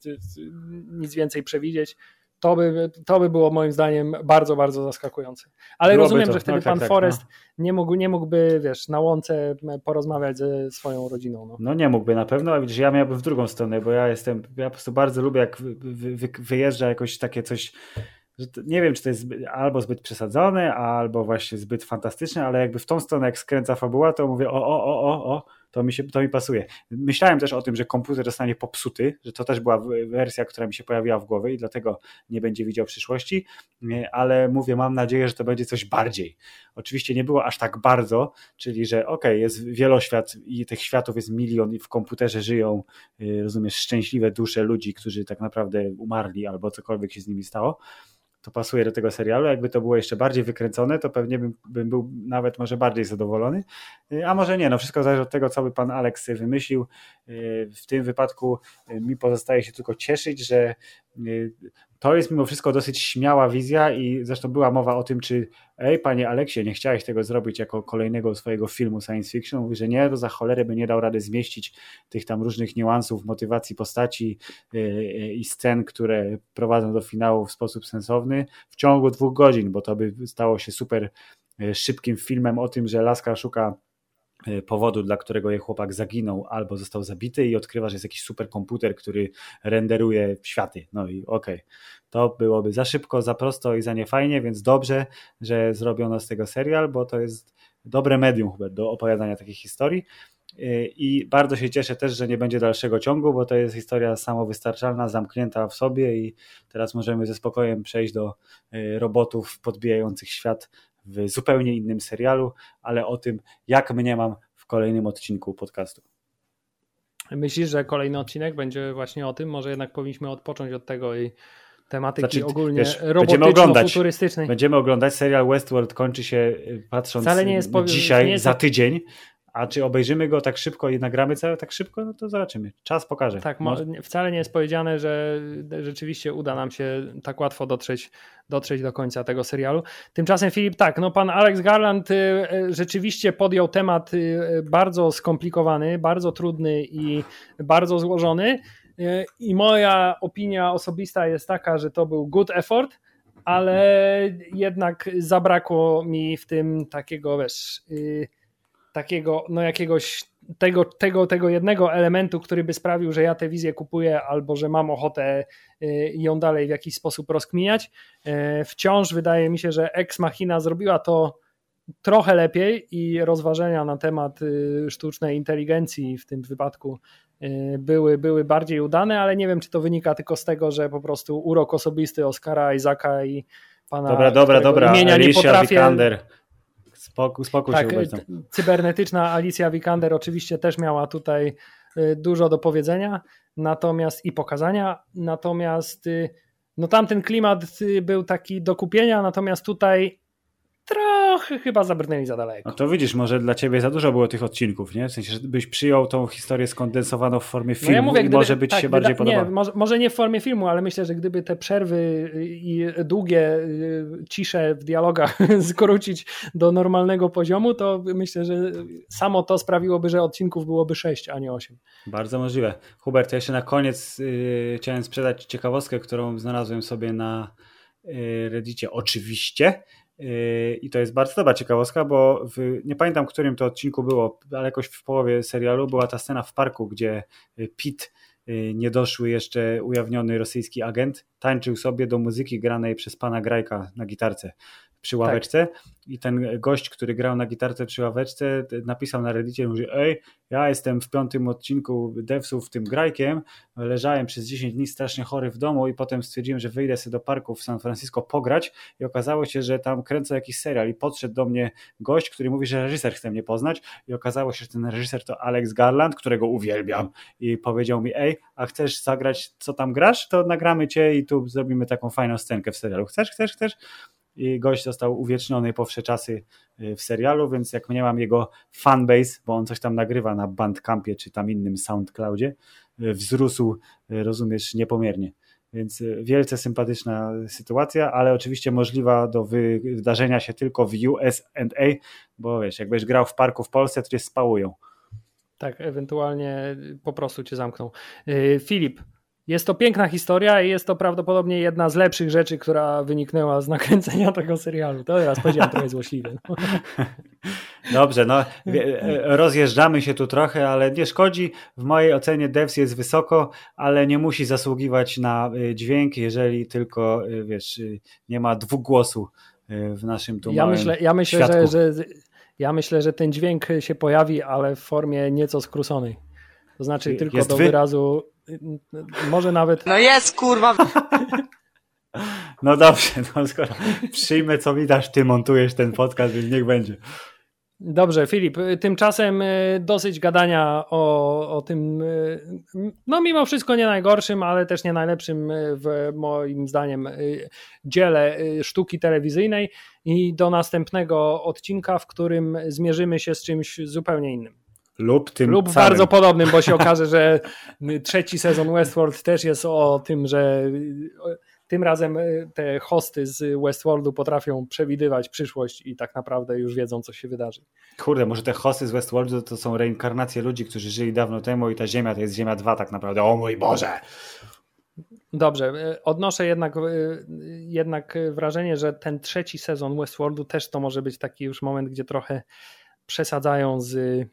[SPEAKER 2] nic więcej przewidzieć to by, to by było moim zdaniem bardzo, bardzo zaskakujące. Ale Byłoby rozumiem, to. że wtedy no, pan tak, tak, Forrest no. nie, mógł, nie mógłby, wiesz, na łące porozmawiać ze swoją rodziną. No,
[SPEAKER 1] no nie mógłby na pewno, a widzisz, ja miałbym w drugą stronę, bo ja jestem, ja po prostu bardzo lubię, jak wy, wy, wyjeżdża jakoś takie coś nie wiem, czy to jest albo zbyt przesadzone, albo właśnie zbyt fantastyczne, ale jakby w tą stronę, jak skręca fabuła, to mówię o, o, o, o, o, to mi, się, to mi pasuje. Myślałem też o tym, że komputer zostanie popsuty, że to też była wersja, która mi się pojawiła w głowie i dlatego nie będzie widział przyszłości, ale mówię, mam nadzieję, że to będzie coś bardziej. Oczywiście nie było aż tak bardzo, czyli że ok, jest wieloświat i tych światów jest milion i w komputerze żyją, y, rozumiesz, szczęśliwe dusze ludzi, którzy tak naprawdę umarli albo cokolwiek się z nimi stało, to pasuje do tego serialu. Jakby to było jeszcze bardziej wykręcone, to pewnie bym, bym, był nawet może bardziej zadowolony. Y, a może nie, no wszystko zależy od tego, co by pan Alex wymyślił. Y, w tym wypadku y, mi pozostaje się tylko cieszyć, że to jest mimo wszystko dosyć śmiała wizja i zresztą była mowa o tym, czy ej, panie Aleksie, nie chciałeś tego zrobić jako kolejnego swojego filmu science fiction? Mówi, że nie, to za cholerę by nie dał rady zmieścić tych tam różnych niuansów, motywacji postaci i scen, które prowadzą do finału w sposób sensowny w ciągu dwóch godzin, bo to by stało się super szybkim filmem o tym, że Laska szuka powodu, dla którego jej chłopak zaginął albo został zabity i odkrywa, że jest jakiś superkomputer, który renderuje światy. No i okej, okay. to byłoby za szybko, za prosto i za niefajnie, więc dobrze, że zrobiono z tego serial, bo to jest dobre medium Hubert, do opowiadania takich historii. E, I bardzo się cieszę też, że nie będzie dalszego ciągu, bo to jest historia samowystarczalna, zamknięta w sobie i teraz możemy ze spokojem przejść do e, robotów podbijających świat w zupełnie innym serialu, ale o tym, jak mnie mam w kolejnym odcinku podcastu.
[SPEAKER 2] Myślisz, że kolejny odcinek będzie właśnie o tym? Może jednak powinniśmy odpocząć od tego i tematyki znaczy, ogólnie robotyczno-futurystycznej.
[SPEAKER 1] Będziemy oglądać serial Westworld, kończy się patrząc Wcale nie jest, dzisiaj, nie jest, za tydzień, a czy obejrzymy go tak szybko i nagramy całe tak szybko, no to zobaczymy. Czas pokaże.
[SPEAKER 2] Tak, wcale nie jest powiedziane, że rzeczywiście uda nam się tak łatwo dotrzeć, dotrzeć do końca tego serialu. Tymczasem Filip, tak, no pan Alex Garland y, y, rzeczywiście podjął temat y, bardzo skomplikowany, bardzo trudny i bardzo złożony. I moja opinia osobista jest taka, że to był good effort, ale jednak zabrakło mi w tym takiego, wiesz, takiego, no jakiegoś tego, tego, tego jednego elementu, który by sprawił, że ja tę wizję kupuję albo że mam ochotę y, ją dalej w jakiś sposób rozkminiać. Y, wciąż wydaje mi się, że Ex Machina zrobiła to trochę lepiej i rozważenia na temat y, sztucznej inteligencji w tym wypadku były, były bardziej udane, ale nie wiem, czy to wynika tylko z tego, że po prostu urok osobisty Oscara Isaaca i pana
[SPEAKER 1] dobra, dobra, dobra. imienia Alicia nie potrafię... Vikander Spokój, spokój
[SPEAKER 2] tak,
[SPEAKER 1] się
[SPEAKER 2] Cybernetyczna Alicja Vikander oczywiście też miała tutaj y, dużo do powiedzenia, natomiast i pokazania, natomiast y, no tamten klimat y, był taki do kupienia, natomiast tutaj trochę chyba zabrnęli za daleko.
[SPEAKER 1] No to widzisz, może dla ciebie za dużo było tych odcinków, nie? W sensie, żebyś przyjął tą historię skondensowaną w formie filmu no ja mówię, gdyby, może być tak, się bardziej podobało.
[SPEAKER 2] Nie, może, może, nie w formie filmu, ale myślę, że gdyby te przerwy i długie y, cisze w dialogach [laughs] skrócić do normalnego poziomu, to myślę, że samo to sprawiłoby, że odcinków byłoby 6, a nie 8.
[SPEAKER 1] Bardzo możliwe. Hubert, ja jeszcze na koniec yy, chciałem sprzedać ciekawostkę, którą znalazłem sobie na yy, Reddicie. Oczywiście i to jest bardzo dobra ciekawostka, bo w, nie pamiętam, którym to odcinku było, ale jakoś w połowie serialu była ta scena w parku, gdzie Pit, y, niedoszły jeszcze ujawniony rosyjski agent, tańczył sobie do muzyki granej przez pana Grajka na gitarce. Przy ławeczce tak. i ten gość, który grał na gitarce przy ławeczce napisał na reddicie, mówi, ej, ja jestem w piątym odcinku Devsów tym grajkiem, leżałem przez 10 dni strasznie chory w domu i potem stwierdziłem, że wyjdę sobie do parku w San Francisco pograć i okazało się, że tam kręcę jakiś serial i podszedł do mnie gość, który mówi, że reżyser chce mnie poznać i okazało się, że ten reżyser to Alex Garland, którego uwielbiam i powiedział mi, ej, a chcesz zagrać, co tam grasz, to nagramy cię i tu zrobimy taką fajną scenkę w serialu. Chcesz, chcesz, chcesz? I gość został uwieczniony po wsze czasy y, w serialu, więc jak nie mam jego fanbase, bo on coś tam nagrywa na Bandcampie czy tam innym SoundCloudzie, y, wzrósł, y, rozumiesz, niepomiernie. Więc wielce sympatyczna sytuacja, ale oczywiście możliwa do wydarzenia się tylko w USA, bo wiesz, jakbyś grał w parku w Polsce, to cię spałują.
[SPEAKER 2] Tak, ewentualnie po prostu cię zamkną. Filip, jest to piękna historia i jest to prawdopodobnie jedna z lepszych rzeczy, która wyniknęła z nakręcenia [laughs] tego serialu. To teraz powiedziałem trochę złośliwie. No. [laughs]
[SPEAKER 1] Dobrze, no rozjeżdżamy się tu trochę, ale nie szkodzi. W mojej ocenie Devs jest wysoko, ale nie musi zasługiwać na y, dźwięk, jeżeli tylko, y, wiesz, y, nie ma dwugłosu w naszym tu
[SPEAKER 2] ja myślę, ja myślę, że, że, ja myślę, że ten dźwięk się pojawi, ale w formie nieco skróconej. To znaczy tylko jest do wy... wyrazu może nawet.
[SPEAKER 3] No jest, kurwa! [laughs]
[SPEAKER 1] No dobrze, no skoro przyjmę, co mi dasz, ty montujesz ten podcast, więc niech będzie.
[SPEAKER 2] Dobrze, Filip, tymczasem y, dosyć gadania o, o tym, y, no mimo wszystko nie najgorszym, ale też nie najlepszym y, w moim zdaniem dziele sztuki telewizyjnej i do następnego odcinka, w którym zmierzymy się z czymś zupełnie innym.
[SPEAKER 1] Lub tym
[SPEAKER 2] Lub
[SPEAKER 1] samym.
[SPEAKER 2] bardzo podobnym, bo się [laughs] okaże, że trzeci sezon Westworld też jest o tym, że tym razem te hosty z Westworldu potrafią przewidywać przyszłość i tak naprawdę już wiedzą, co się wydarzy.
[SPEAKER 1] Kurde, może te hosty z Westworldu to są reinkarnacje ludzi, którzy żyli dawno temu i ta Ziemia to jest Ziemia 2 tak naprawdę. O mój Boże!
[SPEAKER 2] Dobrze, odnoszę jednak, jednak wrażenie, że ten trzeci sezon Westworldu też to może być taki już moment, gdzie trochę przesadzają z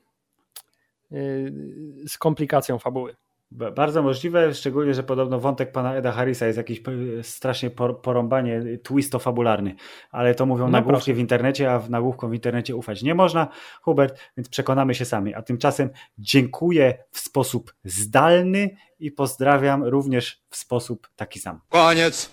[SPEAKER 2] z komplikacją fabuły.
[SPEAKER 1] Bardzo możliwe, szczególnie, że podobno wątek pana Eda Harrisa jest jakiś strasznie porąbanie, twisto-fabularny, ale to mówią no nagłówki w internecie, a nagłówkom w internecie ufać nie można, Hubert, więc przekonamy się sami. A tymczasem dziękuję w sposób zdalny i pozdrawiam również w sposób taki sam.
[SPEAKER 3] Koniec!